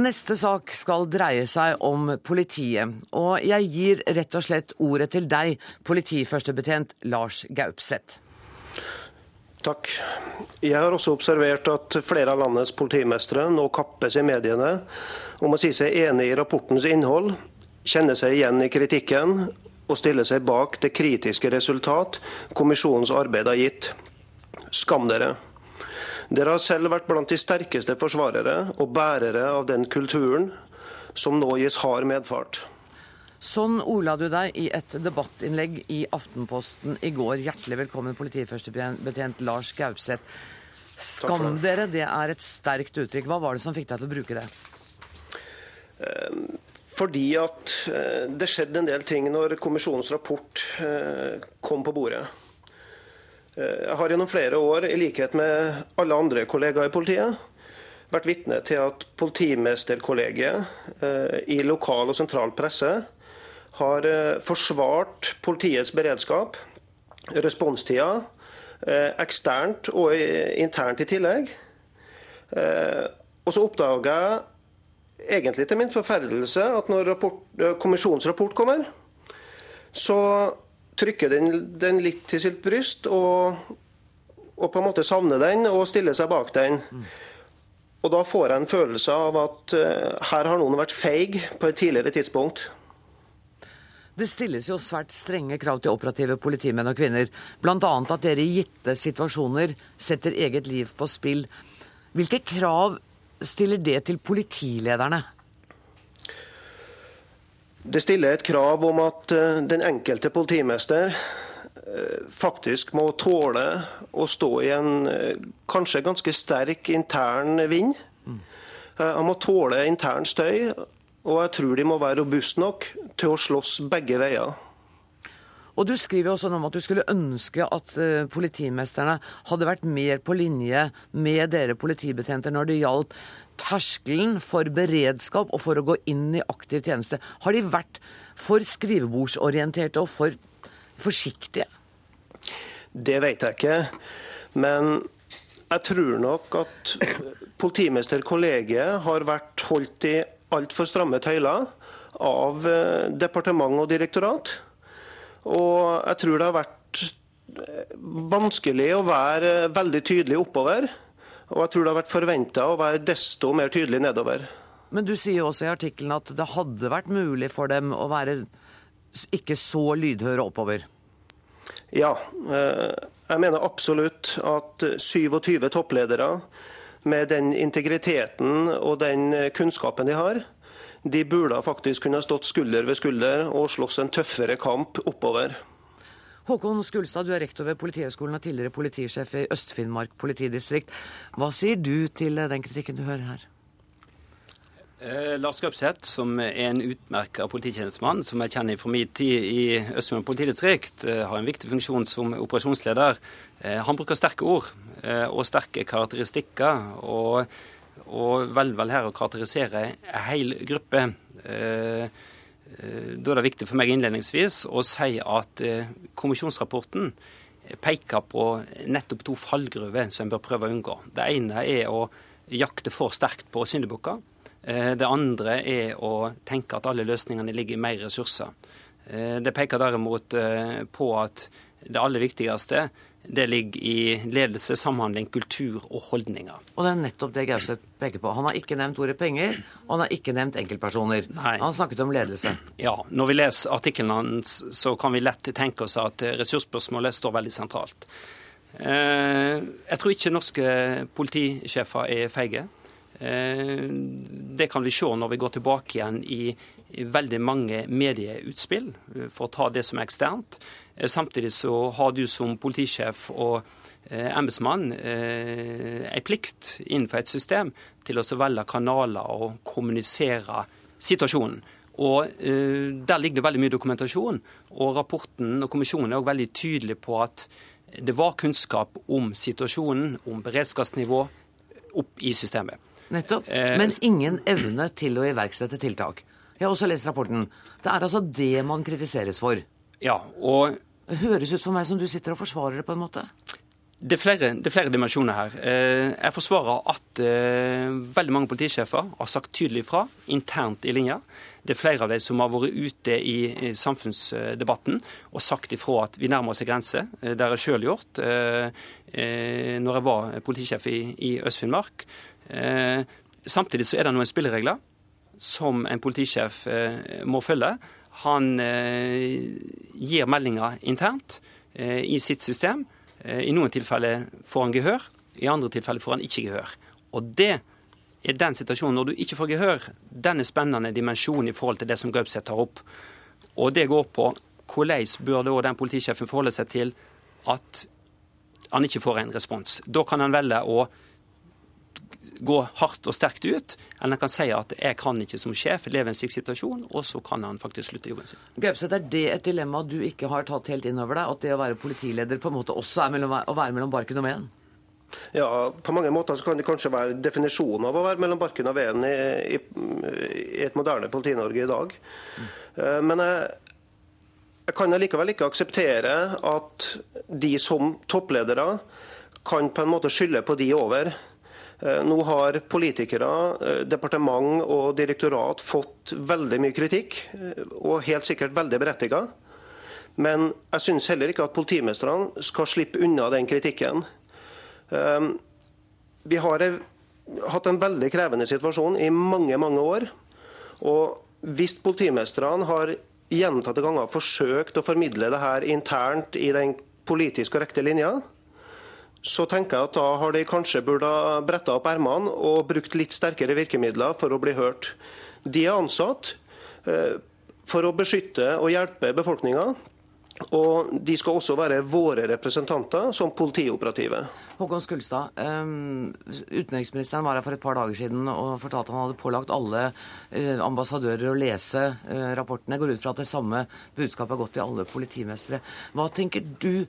Neste sak skal dreie seg om politiet, og jeg gir rett og slett ordet til deg, politiførstebetjent Lars Gaupseth. Takk. Jeg har også observert at flere av landets politimestre nå kappes i mediene om å si seg enig i rapportens innhold, kjenne seg igjen i kritikken og stiller seg bak det kritiske resultat kommisjonens arbeid har gitt. Skam dere. Dere har selv vært blant de sterkeste forsvarere og bærere av den kulturen som nå gis hard medfart. Sånn ordla du deg i et debattinnlegg i Aftenposten i går. Hjertelig velkommen, politiførstebetjent Lars Gaupseth. Skam dere, det er et sterkt uttrykk. Hva var det som fikk deg til å bruke det? Fordi at eh, det skjedde en del ting når kommisjonens rapport eh, kom på bordet. Eh, jeg har gjennom flere år, i likhet med alle andre kollegaer i politiet, vært vitne til at politimesterkollegiet i lokal og sentral presse har forsvart politiets beredskap, responstida, eksternt og internt i tillegg. Og så oppdaga jeg egentlig til min forferdelse at når rapport, eh, kommisjonens rapport kommer, så trykker den, den litt til sitt bryst og, og, på en måte savner den og stiller seg bak den. Og da får jeg en følelse av at uh, her har noen vært feig på et tidligere tidspunkt. Det stilles jo svært strenge krav til operative politimenn og -kvinner. Bl.a. at dere i gitte situasjoner setter eget liv på spill. Hvilke krav stiller det til politilederne? Det stiller et krav om at eh, den enkelte politimester eh, faktisk må tåle å stå i en eh, kanskje ganske sterk intern vind. Han må tåle intern støy, og jeg tror de må være robuste nok til å slåss begge veier. Og Du skriver også om at du skulle ønske at uh, politimesterne hadde vært mer på linje med dere politibetjenter når det gjaldt terskelen for beredskap og for å gå inn i aktiv tjeneste. Har de vært for skrivebordsorienterte og for forsiktige? Det vet jeg ikke. Men jeg tror nok at politimesterkollegiet har vært holdt i altfor stramme tøyler av eh, departement og direktorat. Og jeg tror det har vært eh, vanskelig å være veldig tydelig oppover. Og jeg tror det har vært forventa å være desto mer tydelig nedover. Men du sier også i artikkelen at det hadde vært mulig for dem å være ikke så lydhøre oppover? Ja. Jeg mener absolutt at 27 toppledere med den integriteten og den kunnskapen de har, de burde faktisk kunne stått skulder ved skulder og slåss en tøffere kamp oppover. Håkon Skulstad, du er rektor ved Politihøgskolen og tidligere politisjef i Øst-Finnmark politidistrikt. Hva sier du til den kritikken du hører her? Eh, Lars Grøpseth, som er en utmerka polititjenestemann, som jeg kjenner fra min tid i Øst-Finnmark politidistrikt, eh, har en viktig funksjon som operasjonsleder. Eh, han bruker sterke ord eh, og sterke karakteristikker, og, velger vel her å karakterisere en hel gruppe. Eh, eh, da er det viktig for meg innledningsvis å si at kommisjonsrapporten peker på nettopp to fallgruver som en bør prøve å unngå. Det ene er å jakte for sterkt på syndebukker. Eh, det andre er å tenke at alle løsningene ligger i mer ressurser. Eh, det peker derimot eh, på at det aller viktigste det ligger i ledelse, samhandling, kultur og holdninger. Og det er nettopp det Gauseth peker på. Han har ikke nevnt ordet penger, og han har ikke nevnt enkeltpersoner. Nei. Han snakket om ledelse. Ja, når vi leser artikkelen hans, så kan vi lett tenke oss at ressursspørsmålet står veldig sentralt. Jeg tror ikke norske politisjefer er feige. Eh, det kan vi se når vi går tilbake igjen i, veldig mange medieutspill, eh, for å ta det som er eksternt. Eh, samtidig så har du som politisjef og embetsmann en plikt innenfor et system til å velge kanaler og kommunisere situasjonen. Og Der ligger det veldig mye dokumentasjon. og Rapporten og kommisjonen er også veldig tydelig på at det var kunnskap om situasjonen, om beredskapsnivå, opp i systemet. Nettopp. Eh, Mens ingen evne til å iverksette tiltak. Jeg har også lest rapporten. Det er altså det man kritiseres for. Ja, og... Høres ut for meg som du sitter og forsvarer det på en måte. Det er, flere, det er flere, dimensjoner her. Eh, jeg forsvarer at eh, veldig mange politisjefer har sagt tydelig fra internt i linja. Det er flere av de som har vært ute i samfunnsdebatten og sagt ifra at vi nærmer oss en grense. Det har jeg sjøl gjort når jeg var politisjef i Øst-Finnmark. Eh, samtidig så er det noen spilleregler som en politisjef eh, må følge. Han eh, gir meldinger internt i sitt system. I noen tilfeller får han gehør, i andre tilfeller får han ikke gehør. Og det er den situasjonen når du ikke får gehør, den er spennende dimensjonen i forhold til det som Gaupseth tar opp. Og det går på hvordan bør da den politisjefen forholde seg til at han ikke får en respons. Da kan han velge å gå hardt og sterkt ut, eller han kan si at 'jeg kan ikke som sjef leve i en slik situasjon', og så kan han faktisk slutte jobben sin. Gaupseth, er det et dilemma du ikke har tatt helt inn over deg? At det å være politileder på en måte også er mellom, å være mellom barken og veden? Ja, på mange måter så kan det kanskje være definisjonen av å være mellom barken og veden i, i, i, et moderne Politi-Norge i dag. Mm. Men jeg, jeg kan allikevel ikke akseptere at de som toppledere kan på en måte skylde på de over. Eh, nå har politikere, eh, departement og direktorat fått veldig mye kritikk, eh, og helt sikkert veldig berettiget. Men jeg syns heller ikke at politimestrene skal slippe unna den kritikken. Vi har hatt en veldig krevende situasjon i mange, mange år. Og hvis politimestrene har gjentatte ganger forsøkt å formidle det her internt i den politisk korrekte linja, så tenker jeg at da har de kanskje burde bretta opp ermene og brukt litt sterkere virkemidler for å bli hørt. De er ansatt eh, for å beskytte og hjelpe befolkninga. Og de skal også være våre representanter som politioperative. Håkon Skulstad, utenriksministeren var her for et par dager siden og fortalte at han hadde pålagt alle uh, ambassadører å lese uh, rapportene. Jeg går ut fra at det samme budskapet har gått til alle politimestere. Hva tenker du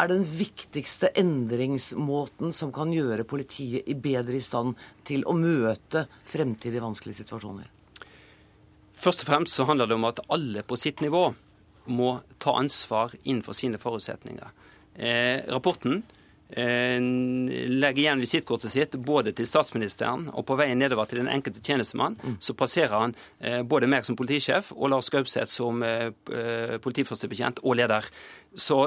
er den viktigste endringsmåten som kan gjøre politiet bedre i stand til å møte fremtidige vanskelige situasjoner? Først og fremst så handler det om at alle på sitt nivå må ta ansvar innenfor sine forutsetninger. Eh, rapporten eh, legger igjen visittkortet sitt både til statsministeren og på veien nedover til den enkelte tjenestemann. Mm. Så passerer han eh, både meg som politisjef og Lars Gaupseth som eh, eh politiførstebetjent og leder. Så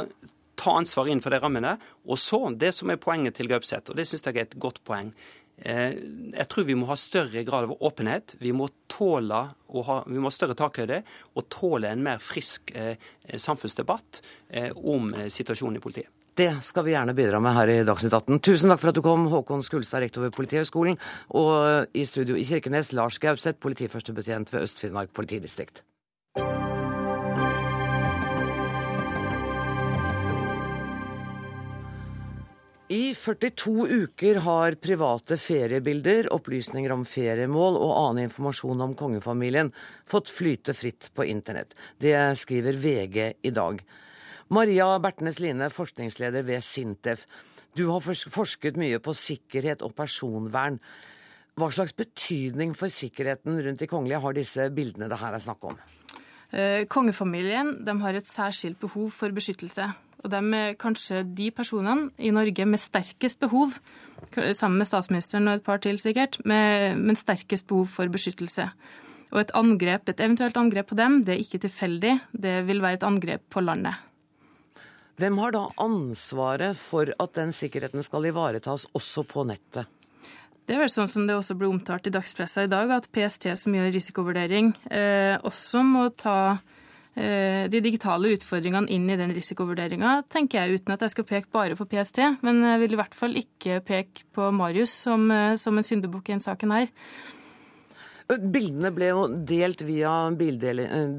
ta ansvar innenfor de rammene. Og så, det som er poenget til Gaupseth, og det syns jeg er et godt poeng, Jeg tror vi må ha større grad av åpenhet. Vi må tåle ha, vi må ha større takhøyde og tåle en mer frisk samfunnsdebatt om situasjonen i politiet. Det skal vi gjerne bidra med her i Dagsnytt 18. Tusen takk for at du kom, Håkon Skulstad, rektor ved Politihøgskolen, og i studio i Kirkenes, Lars Gaupseth, politiførstebetjent ved Øst-Finnmark politidistrikt. I 42 uker har private feriebilder, opplysninger om feriemål og annen informasjon om kongefamilien fått flyte fritt på internett. Det skriver VG i dag. Maria Bertnes Line, forskningsleder ved Sintef. Du har forsket mye på sikkerhet og personvern. Hva slags betydning for sikkerheten rundt de kongelige har disse bildene det her er snakk om? Eh, kongefamilien har et særskilt behov for beskyttelse. Og de er kanskje de personene i Norge med sterkest behov, sammen med statsministeren og et par til sikkert, med, med sterkest behov for beskyttelse. Og et angrep, et eventuelt angrep på dem, det er ikke tilfeldig, det vil være et angrep på landet. Hvem har da ansvaret for at den sikkerheten skal ivaretas også på nettet? Det er vel sånn som det også ble omtalt i dagspressa i dag, at PST som gjør risikovurdering, eh, også må ta eh, de digitale utfordringene inn i den risikovurderinga, tenker jeg, uten at jeg skal peke bare på PST. Men jeg vil i hvert fall ikke peke på Marius som, eh, som en syndebukk i denne saken her. Bildene ble jo delt via eh,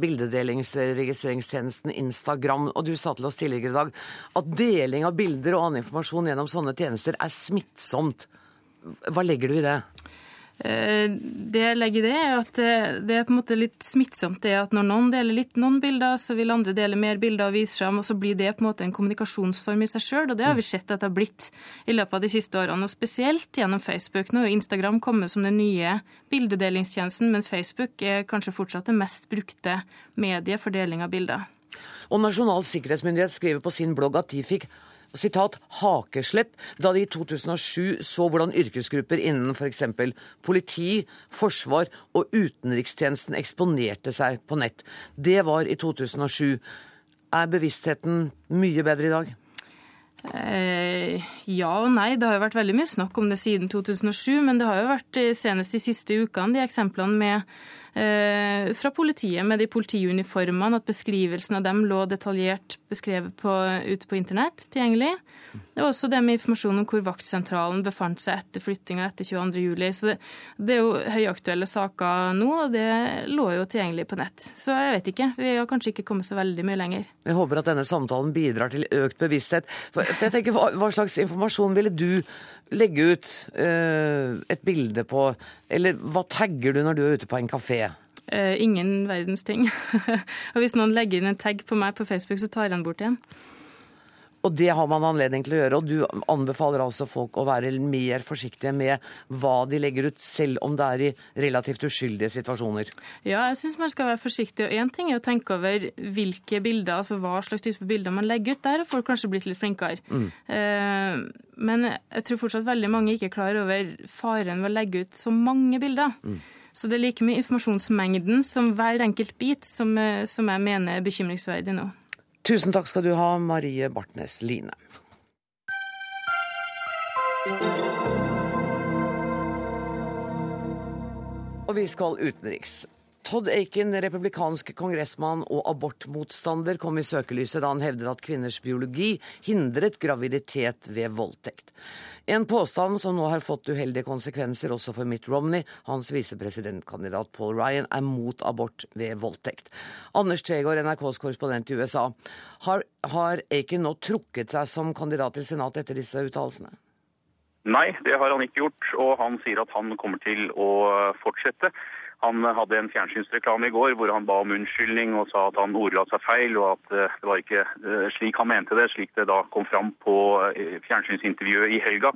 bildedelingsregistreringstjenesten Instagram. Og du sa til oss tidligere i dag at deling av bilder og annen informasjon gjennom sånne tjenester er smittsomt. Hva legger du i det? Eh, det jeg legger i det, er at eh, det er på en måte litt smittsomt. det at Når noen deler litt noen bilder, så vil andre dele mer bilder og vise fram. Og så blir det på en måte en kommunikasjonsform i seg sjøl. Og det har vi sett at det har blitt i løpet av de siste årene. Og spesielt gjennom Facebook. Nå er Instagram kommet som den nye bildedelingstjenesten, men Facebook er kanskje fortsatt det mest brukte mediet for deling av bilder. Og Nasjonal sikkerhetsmyndighet skriver på sin blogg at de fikk sitat, hakeslepp da de i 2007 så hvordan yrkesgrupper innen f.eks. politi, forsvar og utenrikstjenesten eksponerte seg på nett. Det var i 2007. Er bevisstheten mye bedre i dag? Eh, ja og nei. Det har jo vært veldig mye snakk om det siden 2007, men det har jo vært eh, senest de siste ukene de eksemplene med fra politiet med de politiuniformene, at beskrivelsen av dem lå detaljert beskrevet på, ute på internett tilgjengelig. Det var også det med informasjon om hvor vaktsentralen befant seg etter flyttinga etter 22.07. Så det, det, er jo høyaktuelle saker nå, og det lå jo tilgjengelig på nett. Så jeg vet ikke. Vi har kanskje ikke kommet så veldig mye lenger. Jeg håper at denne samtalen bidrar til økt bevissthet. For, for jeg tenker, hva, hva slags informasjon ville du legge ut uh, et bilde på Eller hva tagger du når du er ute på en kafé? Uh, ingen verdens ting. *laughs* og hvis noen legger inn en tag på meg på Facebook, så tar jeg den bort igjen. Og det har man anledning til å gjøre. Og du anbefaler altså folk å være mer forsiktige med hva de legger ut, selv om det er i relativt uskyldige situasjoner. Ja, jeg syns man skal være forsiktig. Og én ting er å tenke over hvilke bilder, altså hva slags type bilder man legger ut. Der har folk kanskje blitt litt flinkere. Mm. Eh, men jeg tror fortsatt veldig mange ikke er klar over faren ved å legge ut så mange bilder. Mm. Så det er like mye informasjonsmengden som hver enkelt bit som, eh, som jeg mener er bekymringsverdig nå. Tusen takk skal du ha, Marie Bartnes Line. Og vi skal utenriks. Todd Aiken, republikansk kongressmann og abortmotstander, kom i søkelyset da han hevdet at kvinners biologi hindret graviditet ved voldtekt. En påstand som nå har fått uheldige konsekvenser også for Mitt Romney. Hans visepresidentkandidat Paul Ryan er mot abort ved voldtekt. Anders Tvegård, NRKs korrespondent i USA. Har, har Aiken nå trukket seg som kandidat til Senatet etter disse uttalelsene? Nei, det har han ikke gjort. Og han sier at han kommer til å fortsette. Han hadde en fjernsynsreklame i går hvor han ba om unnskyldning og sa at han ordla seg feil, og at eh, det var ikke eh, slik han mente det, slik det da kom fram på eh, fjernsynsintervjuet i helga.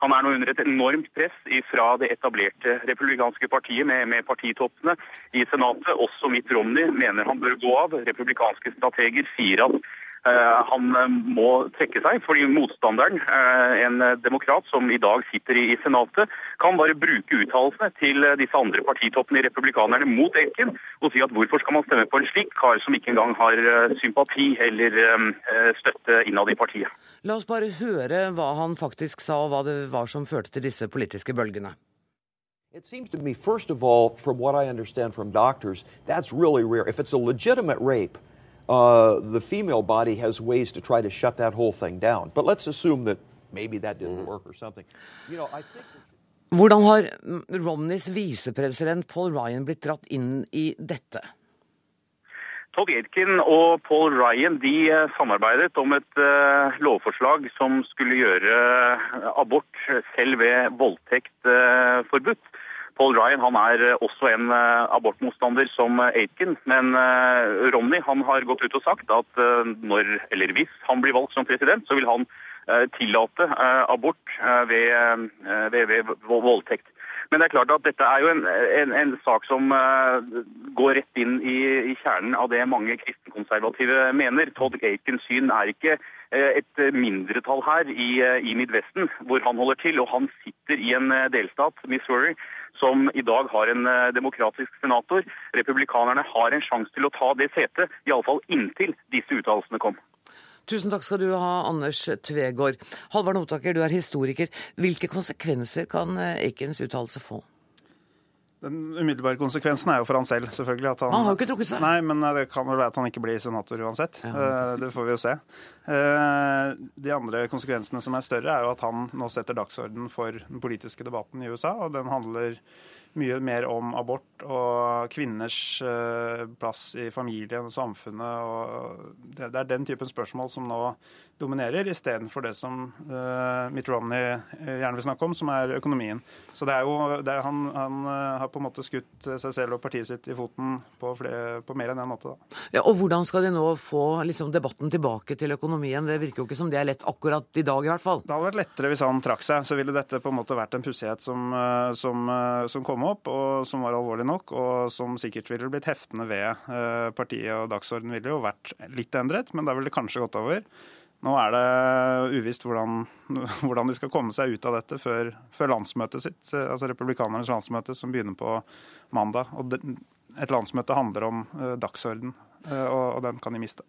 Han er nå under et enormt press fra det etablerte republikanske partiet med, med partitoppene i Senatet. Også Mitt Romney mener han bør gå av. Republikanske strateger sier at han eh, må trekke seg, fordi motstanderen, eh, en demokrat som i dag sitter i Senatet, kan bare bruke uttalelsene til disse andre partitoppene i Republikanerne mot Elken og si at hvorfor skal man stemme på en slik kar som ikke engang har sympati eller støtte innad i partiet. La oss bare høre hva han faktisk sa, og hva det var som førte til disse politiske bølgene. It seems to me, first of all, from what I understand from doctors, that's really rare. If it's a legitimate rape, uh, the female body has ways to try to shut that whole thing down. But let's assume that maybe that didn't mm-hmm. work or something. You know, I think. Hvordan har Romneys visepresident Paul Ryan blitt dratt inn i dette? Todd Yerkin og Paul Ryan de eh, samarbeidet om et uh, lovforslag som skulle gjøre abort selv ved voldtekt uh, forbudt. Paul Ryan han er eh, også en eh, abortmotstander som eh, Aitken, men Romney han har gått ut og sagt at når, eller hvis han blir valgt som president, så vil han tillate abort ved, ved, ved voldtekt. Men det er klart at dette er jo en, en, en sak som går rett inn i, i, kjernen av det mange kristenkonservative mener. Todd Aikens syn er ikke et mindretall her i, i, Midvesten, hvor han holder til. Og han sitter i en delstat, Missouri, som i dag har en eh, demokratisk senator. Republikanerne har en sjanse til å ta det setet, iallfall inntil disse uttalelsene kom. Tusen takk skal du ha, Anders Tvegård. Halvard Notaker, du er historiker. Hvilke konsekvenser kan Eikens uttalelse få? Den umiddelbare konsekvensen er jo for han selv, selvfølgelig. Han, han, har jo ikke trukket seg. Nei, men det kan vel være at han ikke blir senator uansett. Eh, det får vi jo se. Eh, de andre konsekvensene som er større, er jo at han nå setter dagsorden for den politiske debatten i USA, og den handler mye mer om abort og kvinners eh, plass i familien og samfunnet. Og det er den typen spørsmål som nå dominerer, istedenfor det som uh, Mitt Romney eh, gjerne vil snakke om, som er økonomien. Så det er jo, det er, han, han uh, har på en måte skutt seg selv og partiet sitt i foten på, flere, på mer enn én en måte. Da. Ja, og Hvordan skal de nå få liksom, debatten tilbake til økonomien? Det virker jo ikke som det er lett akkurat i dag, i hvert fall. Det hadde vært lettere hvis han trakk seg. Så ville dette på en måte vært en pussighet som, som, som, kom opp, og som var alvorlig nok, og som sikkert ville blitt heftende ved partiet. Og dagsordenen ville jo vært litt endret, men da ville det kanskje gått over. Nå er det uvisst hvordan, *laughs* hvordan, de skal komme seg ut av dette før, før, landsmøtet sitt, altså republikanernes landsmøte, som begynner på mandag. Og et landsmøte handler om uh, dagsorden, uh, og, den kan de miste.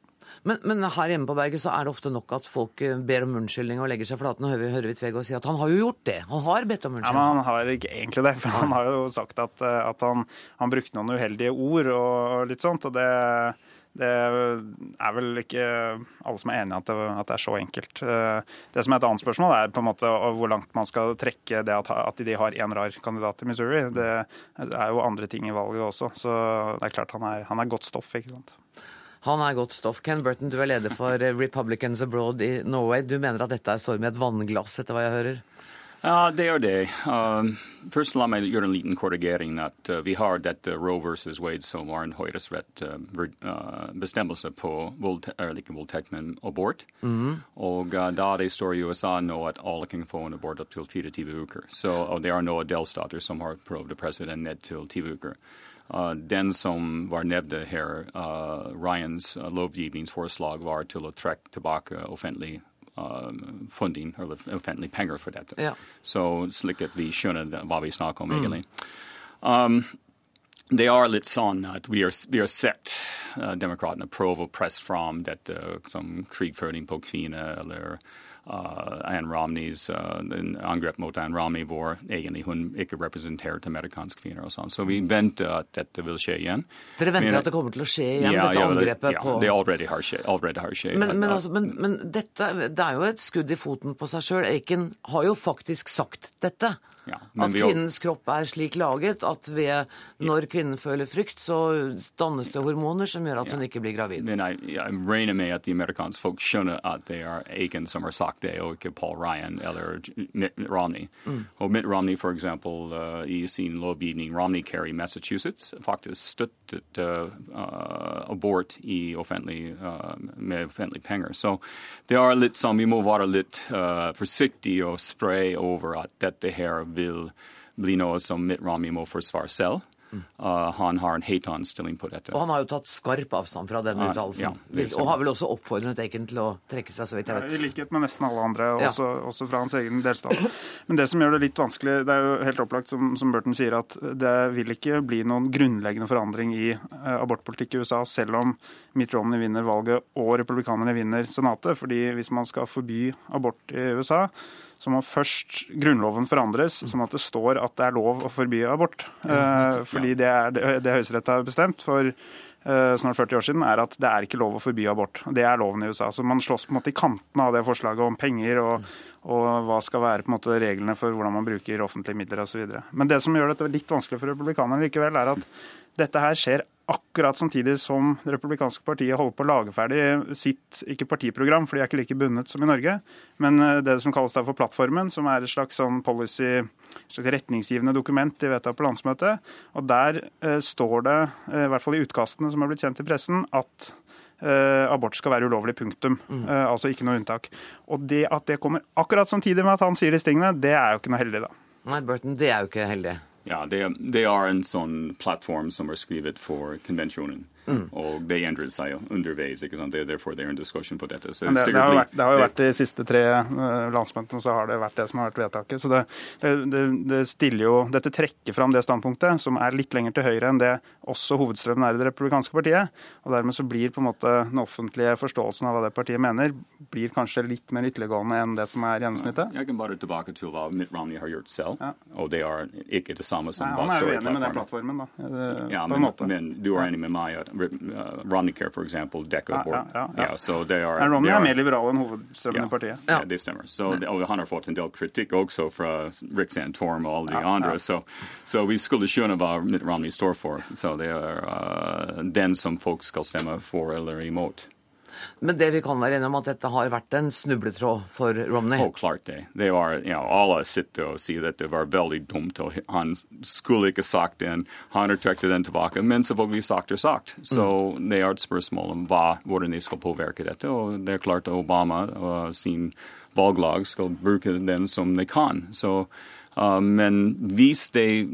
Men, men, her hjemme på berget så er det ofte nok at folk eh, ber om unnskyldning og legger seg flaten og hører vi, hører og sier si at han har jo gjort det. Han har bedt om unnskyldning. Ja, men Han har ikke egentlig det. for Han har jo sagt at, at han, han, brukte noen uheldige ord og litt sånt. og det det er vel ikke alle som er enig i at, at, det er så enkelt. Eh, det som er et annet spørsmål, er på en måte hvor langt man skal trekke det at, at de har én rar kandidat i Missouri. Det er jo andre ting i valget også, så det er klart han er, han er godt stoff. ikke sant? Han er godt stoff. Ken Burton, du er leder for Republicans Abroad i Norway. Du mener at dette er storm i et vannglass, etter hva jeg hører? Ja, det er det. Uh, først la meg gjøre en liten korrigering. at uh, Vi har dette Roe versus Wade, som var en høyresrett uh, bestemmelse på ikke voldtekt, men abort. Mm. Og da det står i USA nå at alle kan få en abort opptil 24 uker. Så, og det er nå delstater som har prøvd å presse den ned til 20 uker. Uh, den som var nevnt her, uh, Ryans uh, lovgivningsforslag, var til å trekke tilbake offentlig Um, funding, eller offentlige penger for dette. Ja. Så slik at vi skjønner hva vi snakker om, mm. egentlig. Um, det er litt sånn at vi har, vi har sett uh, demokratene prøve å presse fram dette som krigføring på kvinner eller uh, Ann Romneys uh, angrep mot Ann Romney, hvor egentlig hun ikke representerte amerikanske kvinner. og sånn. Så vi venter at dette vil skje igjen. Dere venter men, at det kommer til å skje igjen, ja, dette angrepet ja, på Ja, det allerede har skjedd. Allerede har skjedd. Men, men, altså, men, men, dette, det er jo et skudd i foten på seg sjøl. Aiken har jo faktisk sagt dette. Ja, at kvinnens kropp er slik laget at ved, når kvinnen føler frykt, så dannes det hormoner som gjør at hun ikke blir gravid. Men jeg, jeg regner med at de amerikanske folk skjønner at det er Aiken som har sagt det, og ikke Paul Ryan eller Mitt Romney. Mm. Og Mitt Romney, for eksempel, uh, i sin lovgivning Romney Carey Massachusetts, faktisk støttet uh, abort i offentlig, uh, med offentlige penger. Så det er litt sånn, vi må være litt forsiktige og spre over at dette her vil bli noe som Mitt Romney må forsvare selv. uh, han har en helt annen stilling på dette. Og han har jo tatt skarp avstand fra denne Ja, uttalelsen. ja, det og har vel også oppfordret Aiken til å trekke seg, så vidt jeg vet. I likhet med nesten alle andre, Ja. også, også fra hans egen delstat. Men det som gjør det litt vanskelig, det er jo helt opplagt, som, som Burton sier, at det vil ikke bli noen grunnleggende forandring i uh, abortpolitikk i USA, selv om Mitt Romney vinner valget og republikanerne vinner Senatet. fordi hvis man skal forby abort i USA, så må først grunnloven forandres, sånn at det står at det er lov å forby abort. Eh, fordi det er det, det Høyesterett har bestemt for eh, snart 40 år siden, er at det er ikke lov å forby abort. Det er loven i USA. Så man slåss på en måte i kantene av det forslaget om penger og, og hva skal være på en måte reglene for hvordan man bruker offentlige midler osv. Men det som gjør dette litt vanskelig for republikanerne likevel, er at dette her skjer akkurat samtidig som Det republikanske partiet holder på å lage ferdig sitt ikke partiprogram, for de er ikke like bundet som i Norge, men eh, det som kalles for plattformen, som er et slags sånn policy, et slags retningsgivende dokument de vedtar på landsmøtet. Og der eh, står det, eh, i hvert fall i utkastene som har blitt kjent i pressen, at eh, abort skal være ulovlig, punktum. Eh, altså ikke noe unntak. Og det at det kommer akkurat samtidig med at han sier disse tingene, det er jo ikke noe heldig, da. Nei, Burton, det er jo ikke heldig. Ja, det, det er en sånn plattform som er skrevet for konvensjonen. Mm. Og det endret seg underveis. ikke sant? Det er derfor det er en diskusjon på dette. Så det, det, har jo vært, det har jo vært de siste tre eh, landsmøtene, så har det vært det som har vært vedtaket. Så det, det, stiller jo Dette trekker fram det standpunktet, som er litt lenger til høyre enn det også hovedstrømmen er i Det republikanske partiet. Og dermed så blir på en måte den offentlige forståelsen av hva det partiet mener, blir kanskje litt mer ytterliggående enn det som er gjennomsnittet. Jeg kan bare tilbake til hva Mitt Romney har gjort selv, og det er ikke det samme som Nei, han er jo enig med den plattformen. da. eh, Ja, men, men du er enig med meg at uh, Romneycare, for eksempel, dekker Ja, abort. ja, ja, yeah, so det er, Romney er mer liberal enn hovedstrømmen i partiet. Ja, det stemmer. Så, they, og han har fått en del kritikk også fra Rick Santorum og alle de Ja, andre. ja. Så, so, vi skulle skjønne hva Mitt Romney står for. Så det er uh, den som folk skal stemme for eller imot. Men det vi kan være enige om, at dette har vært en snubletråd for Romney. Å, klart det. Det var, you know, alle sitter og sier at det var veldig dumt, og han skulle ikke sagt den. Han har trukket den tilbake, men selvfølgelig sagt er sagt. Så det er et spørsmål om hva, hvordan de skal påvirke dette. Og det er klart Obama og sin valglag skal bruke den som de kan. Så men hvis det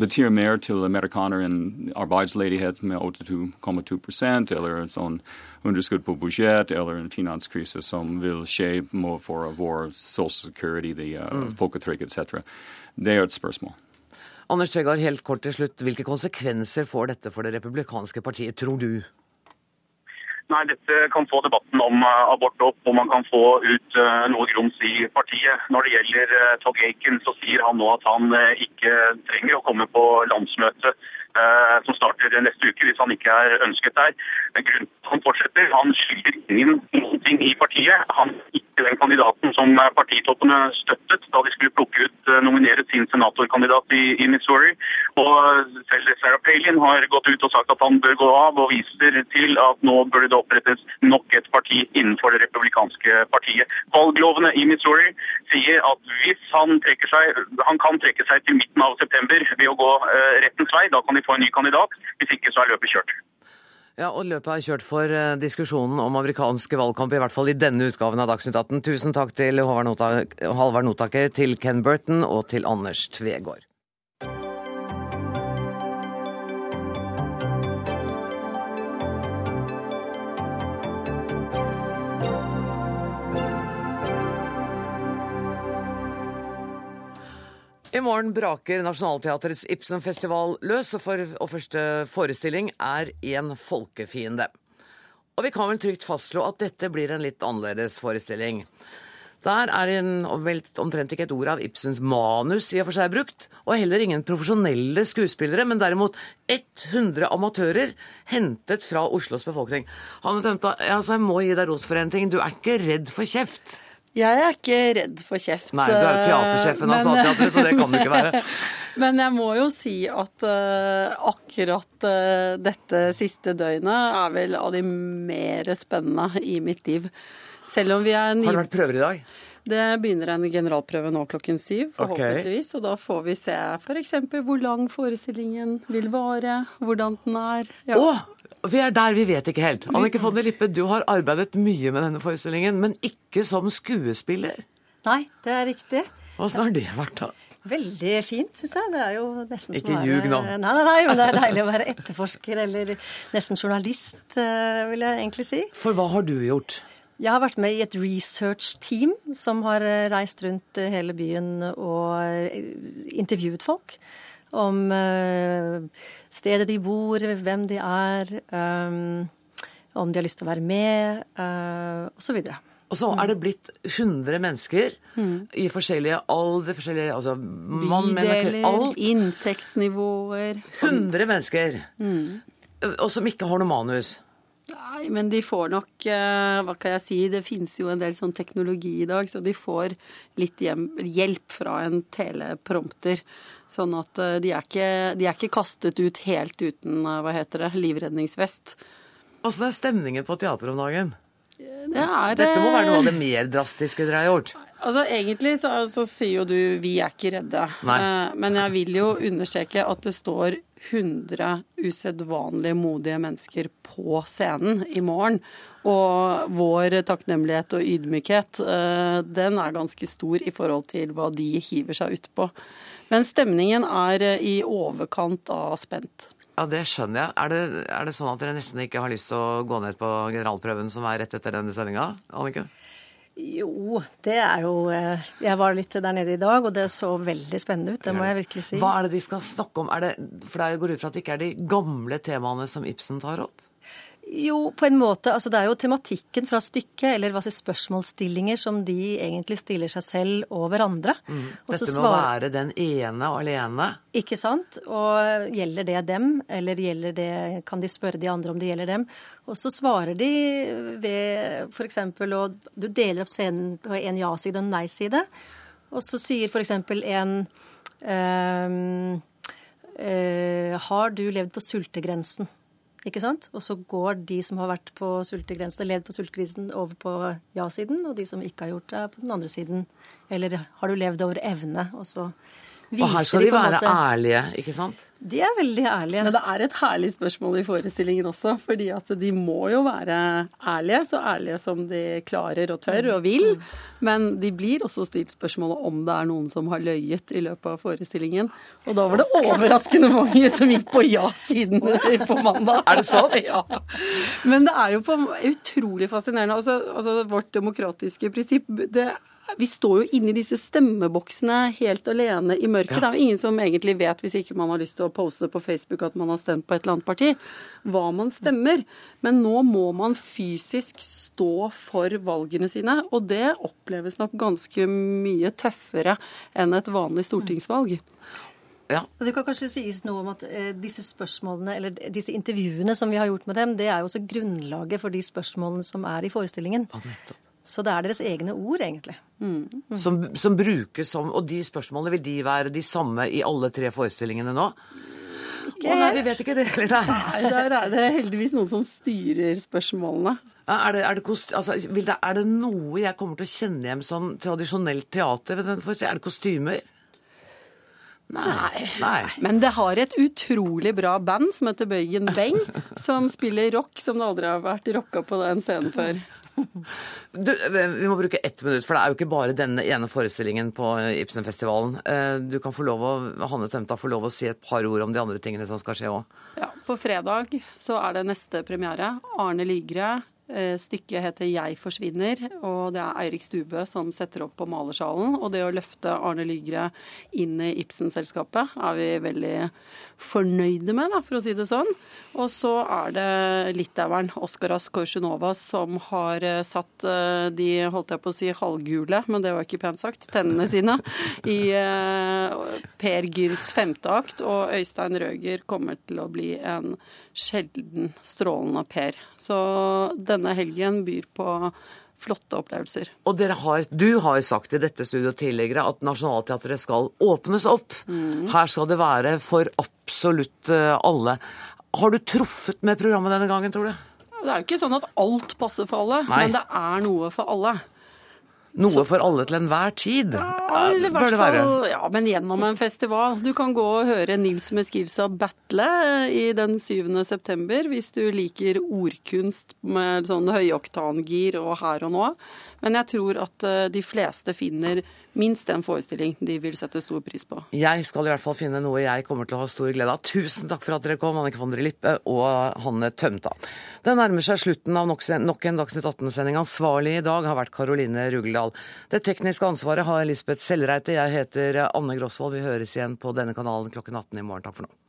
betyr mer til amerikanere enn arbeidsledighet med 82,2 eller en sånn underskudd på budsjett eller en finanskrise som vil skje for vår social security, de, uh, Mm. folketrygd etc., det er et spørsmål. Anders Tvegard, helt kort til slutt. Hvilke konsekvenser får dette for det republikanske partiet, tror du? Nei, dette kan få debatten om eh, abort opp, og man kan få ut eh, noe grums i partiet. Når det gjelder uh, Todd Aiken, så sier han nå at han eh, ikke trenger å komme på landsmøtet eh, som starter neste uke, hvis han ikke er ønsket der. Grunnen han fortsetter, han skylder ingen noe i partiet. Han er ikke den kandidaten som eh, partitoppene støttet da de skulle plukke ut eh, nominere sin senatorkandidat i, i Missouri. Og selv Sarah Palin har gått ut og sagt at han bør gå av, og viser til at nå burde det opprettes nok et parti innenfor det republikanske partiet. Valglovene i Missouri sier at hvis han trekker seg, han kan trekke seg til midten av september ved å gå eh, rettens vei, da kan de få en ny kandidat. Hvis ikke så er løpet kjørt. Ja, og løpet er kjørt for eh, diskusjonen om amerikanske valgkamp, i hvert fall i denne utgaven av Dagsnytt 18. Tusen takk til Håvard Halvard Notaker, til Ken Burton og til Anders Tvegård. I morgen braker Nationaltheatrets Ibsen-festival løs, og, for, og første forestilling er En folkefiende. Og vi kan vel trygt fastslå at dette blir en litt annerledes forestilling. Der er en, omtrent ikke et ord av Ibsens manus i og for seg brukt, og heller ingen profesjonelle skuespillere, men derimot 100 amatører hentet fra Oslos befolkning. Hanne Tømta, altså jeg må gi deg ros for en ting. Du er ikke redd for kjeft? Jeg er ikke redd for kjeft. Nei, du er jo teatersjefen av Nationaltheatret, så det kan du ikke være. Men *laughs* jeg må jo si at uh, akkurat uh, dette siste døgnet er vel av de mer spennende i mitt liv. Selv om vi er ny... Har det vært prøver i dag? Det begynner en generalprøve nå klokken syv, forhåpentligvis. Og da får vi se f.eks. hvor lang forestillingen vil vare, hvordan den er. Ja. Å, vi er der, vi vet ikke helt. Annike von der Lippe, du har arbeidet mye med denne forestillingen, men ikke som skuespiller. Nei, det er riktig. Åssen har det vært, da? Veldig fint, syns jeg. Det er jo nesten Ikke som å ljug nå. Nei, nei, nei, men det er deilig å være etterforsker eller nesten journalist, eh, vil jeg egentlig si. For hva har du gjort? Jeg har vært med i et research-team som har eh, reist rundt eh, hele byen og eh, intervjuet folk om eh, stedet de bor, hvem de er, om de har lyst til å være med, osv. Og så er det blitt 100 mennesker i forskjellige alder, forskjellige altså mann, Bydeler, alt. inntektsnivåer 100 mennesker. Mm. Og som ikke har noe manus. Nei, men de får nok eh, Hva kan jeg si? Det finnes jo en del sånn teknologi i dag, så de får litt hjelp fra en teleprompter. Sånn at eh, de er, ikke, de er ikke kastet ut helt uten, eh, hva heter det, livredningsvest. Åssen er stemningen på teateret om dagen? Det er, Dette må være noe av det mer drastiske dere har gjort. Altså Egentlig så, så sier jo du 'vi er ikke redde'. Nei. Men jeg vil jo understreke at det står 100 usedvanlig modige mennesker på scenen i morgen. Og vår takknemlighet og ydmykhet, eh, den er ganske stor i forhold til hva de hiver seg utpå. Men stemningen er eh, i overkant av spent. Ja, Det skjønner jeg. Er det, er det sånn at dere nesten ikke har lyst til å gå ned på generalprøven som er rett etter denne sendinga? Anniken? Jo, det er jo eh, Jeg var litt der nede i dag, og det så veldig spennende ut. Det må jeg virkelig si. Hva er det de skal snakke om? Er det, for det går ut fra at det ikke er de gamle temaene som Ibsen tar opp? Jo, på en måte. Altså, det er jo tematikken fra stykket, eller hva si, spørsmålsstillinger, som de egentlig stiller seg selv og hverandre. Mm. Dette med å være den ene og alene. Ikke sant? Og gjelder det dem, eller gjelder det, kan de spørre de andre om det gjelder dem? Og så svarer de ved f.eks. og Du deler opp scenen på en ja-side og en nei-side. Og så sier f.eks. en øh, øh, Har du levd på sultegrensen? Ikke sant? Og så går de som har vært på sultegrensen, levd på sultkrisen, over på ja-siden, og de som ikke har gjort det, er på den andre siden. Eller har du levd over evne? Og så Og her skal de være måte- ærlige, ikke sant? De er veldig ærlige. Men det er et herlig spørsmål i forestillingen også, fordi at de må jo være ærlige, så ærlige som de klarer og tør og vil. Men de blir også stilt spørsmålet om det er noen som har løyet i løpet av forestillingen. Og da var det overraskende mange som gikk på ja-siden *laughs* på mandag. Er det sant? Ja. Men det er jo på, utrolig fascinerende. Altså, altså vårt demokratiske prinsipp det vi står jo inne i disse stemmeboksene helt alene i mørket. Det er jo ingen som egentlig vet, hvis ikke man har lyst til å poste på Facebook at man har stemt på et eller annet parti, hva man stemmer. Men nå må man fysisk stå for valgene sine, og det oppleves nok ganske mye tøffere enn et vanlig stortingsvalg. Ja. Det kan kanskje sies noe om at eh, disse spørsmålene, eller disse intervjuene som vi har gjort med dem, det er jo også grunnlaget for de spørsmålene som er i forestillingen. Så det er deres egne ord, egentlig. Som, som brukes som Og de spørsmålene, vil de være de samme i alle tre forestillingene nå? Å nei, vi vet ikke det heller, nei. Nei, der er det heldigvis noen som styrer spørsmålene. Er det, er, det kost, altså, vil det, er det noe jeg kommer til å kjenne igjen som tradisjonelt teater? ved den forestillingen? Er det kostymer? Nei. Nei. Men det har et utrolig bra band som heter Bøygen Beng, som spiller rock som det aldri har vært rocka på den scenen før. Du, vi må bruke ett minutt, for det er jo ikke bare denne ene forestillingen på Ibsenfestivalen. Eh, Du kan få lov å, Hanne Tømta få lov å si et par ord om de andre tingene som skal skje òg. Ja, på fredag så er det neste premiere. Arne Lygre. Eh, Stykket heter 'Jeg forsvinner', og det er Eirik Stubø som setter opp på Malersalen. Og det å løfte Arne Lygre inn i Ibsen-selskapet er vi veldig fornøyde med, da, for å si det sånn. Og så er det litaueren Oskaras Korsunova som har eh, satt eh, de, holdt jeg på å si, halvgule, men det var ikke pent sagt, tennene sine *laughs* i Per Gynts femte akt. Og Øystein Røger kommer til å bli en sjelden strålende Per. Så denne helgen byr på flotte opplevelser. Og har, du har sagt i dette studioet tidligere at Nationaltheatret skal åpnes opp. Her skal det være for absolutt eh, alle. Har du truffet med programmet denne gangen, tror du? Det er jo ikke sånn at alt passer for alle, Nei. men det er noe for alle. Noe for alle til enhver tid, Ja, eller bør det være. ja, men gjennom en festival. Du kan gå og høre Nils Meskilsa battle i den 7. september, hvis du liker ordkunst med sånn høyoktangir og her og nå. Men jeg tror at eh, de fleste finner minst en forestilling de vil sette stor pris på. Jeg skal i hvert fall finne noe jeg kommer til å ha stor glede av. Tusen takk for at dere kom, Annike von der Lippe og Hanne Tømta. Det nærmer seg slutten av nok en Dagsnytt 18-sending. Ansvarlig i dag har vært Karoline Rugeldal. Det tekniske ansvaret har Lisbeth Sellreite. Jeg heter Anne Grosvold. Vi høres igjen på denne kanalen klokken 18 i morgen. Takk for nå.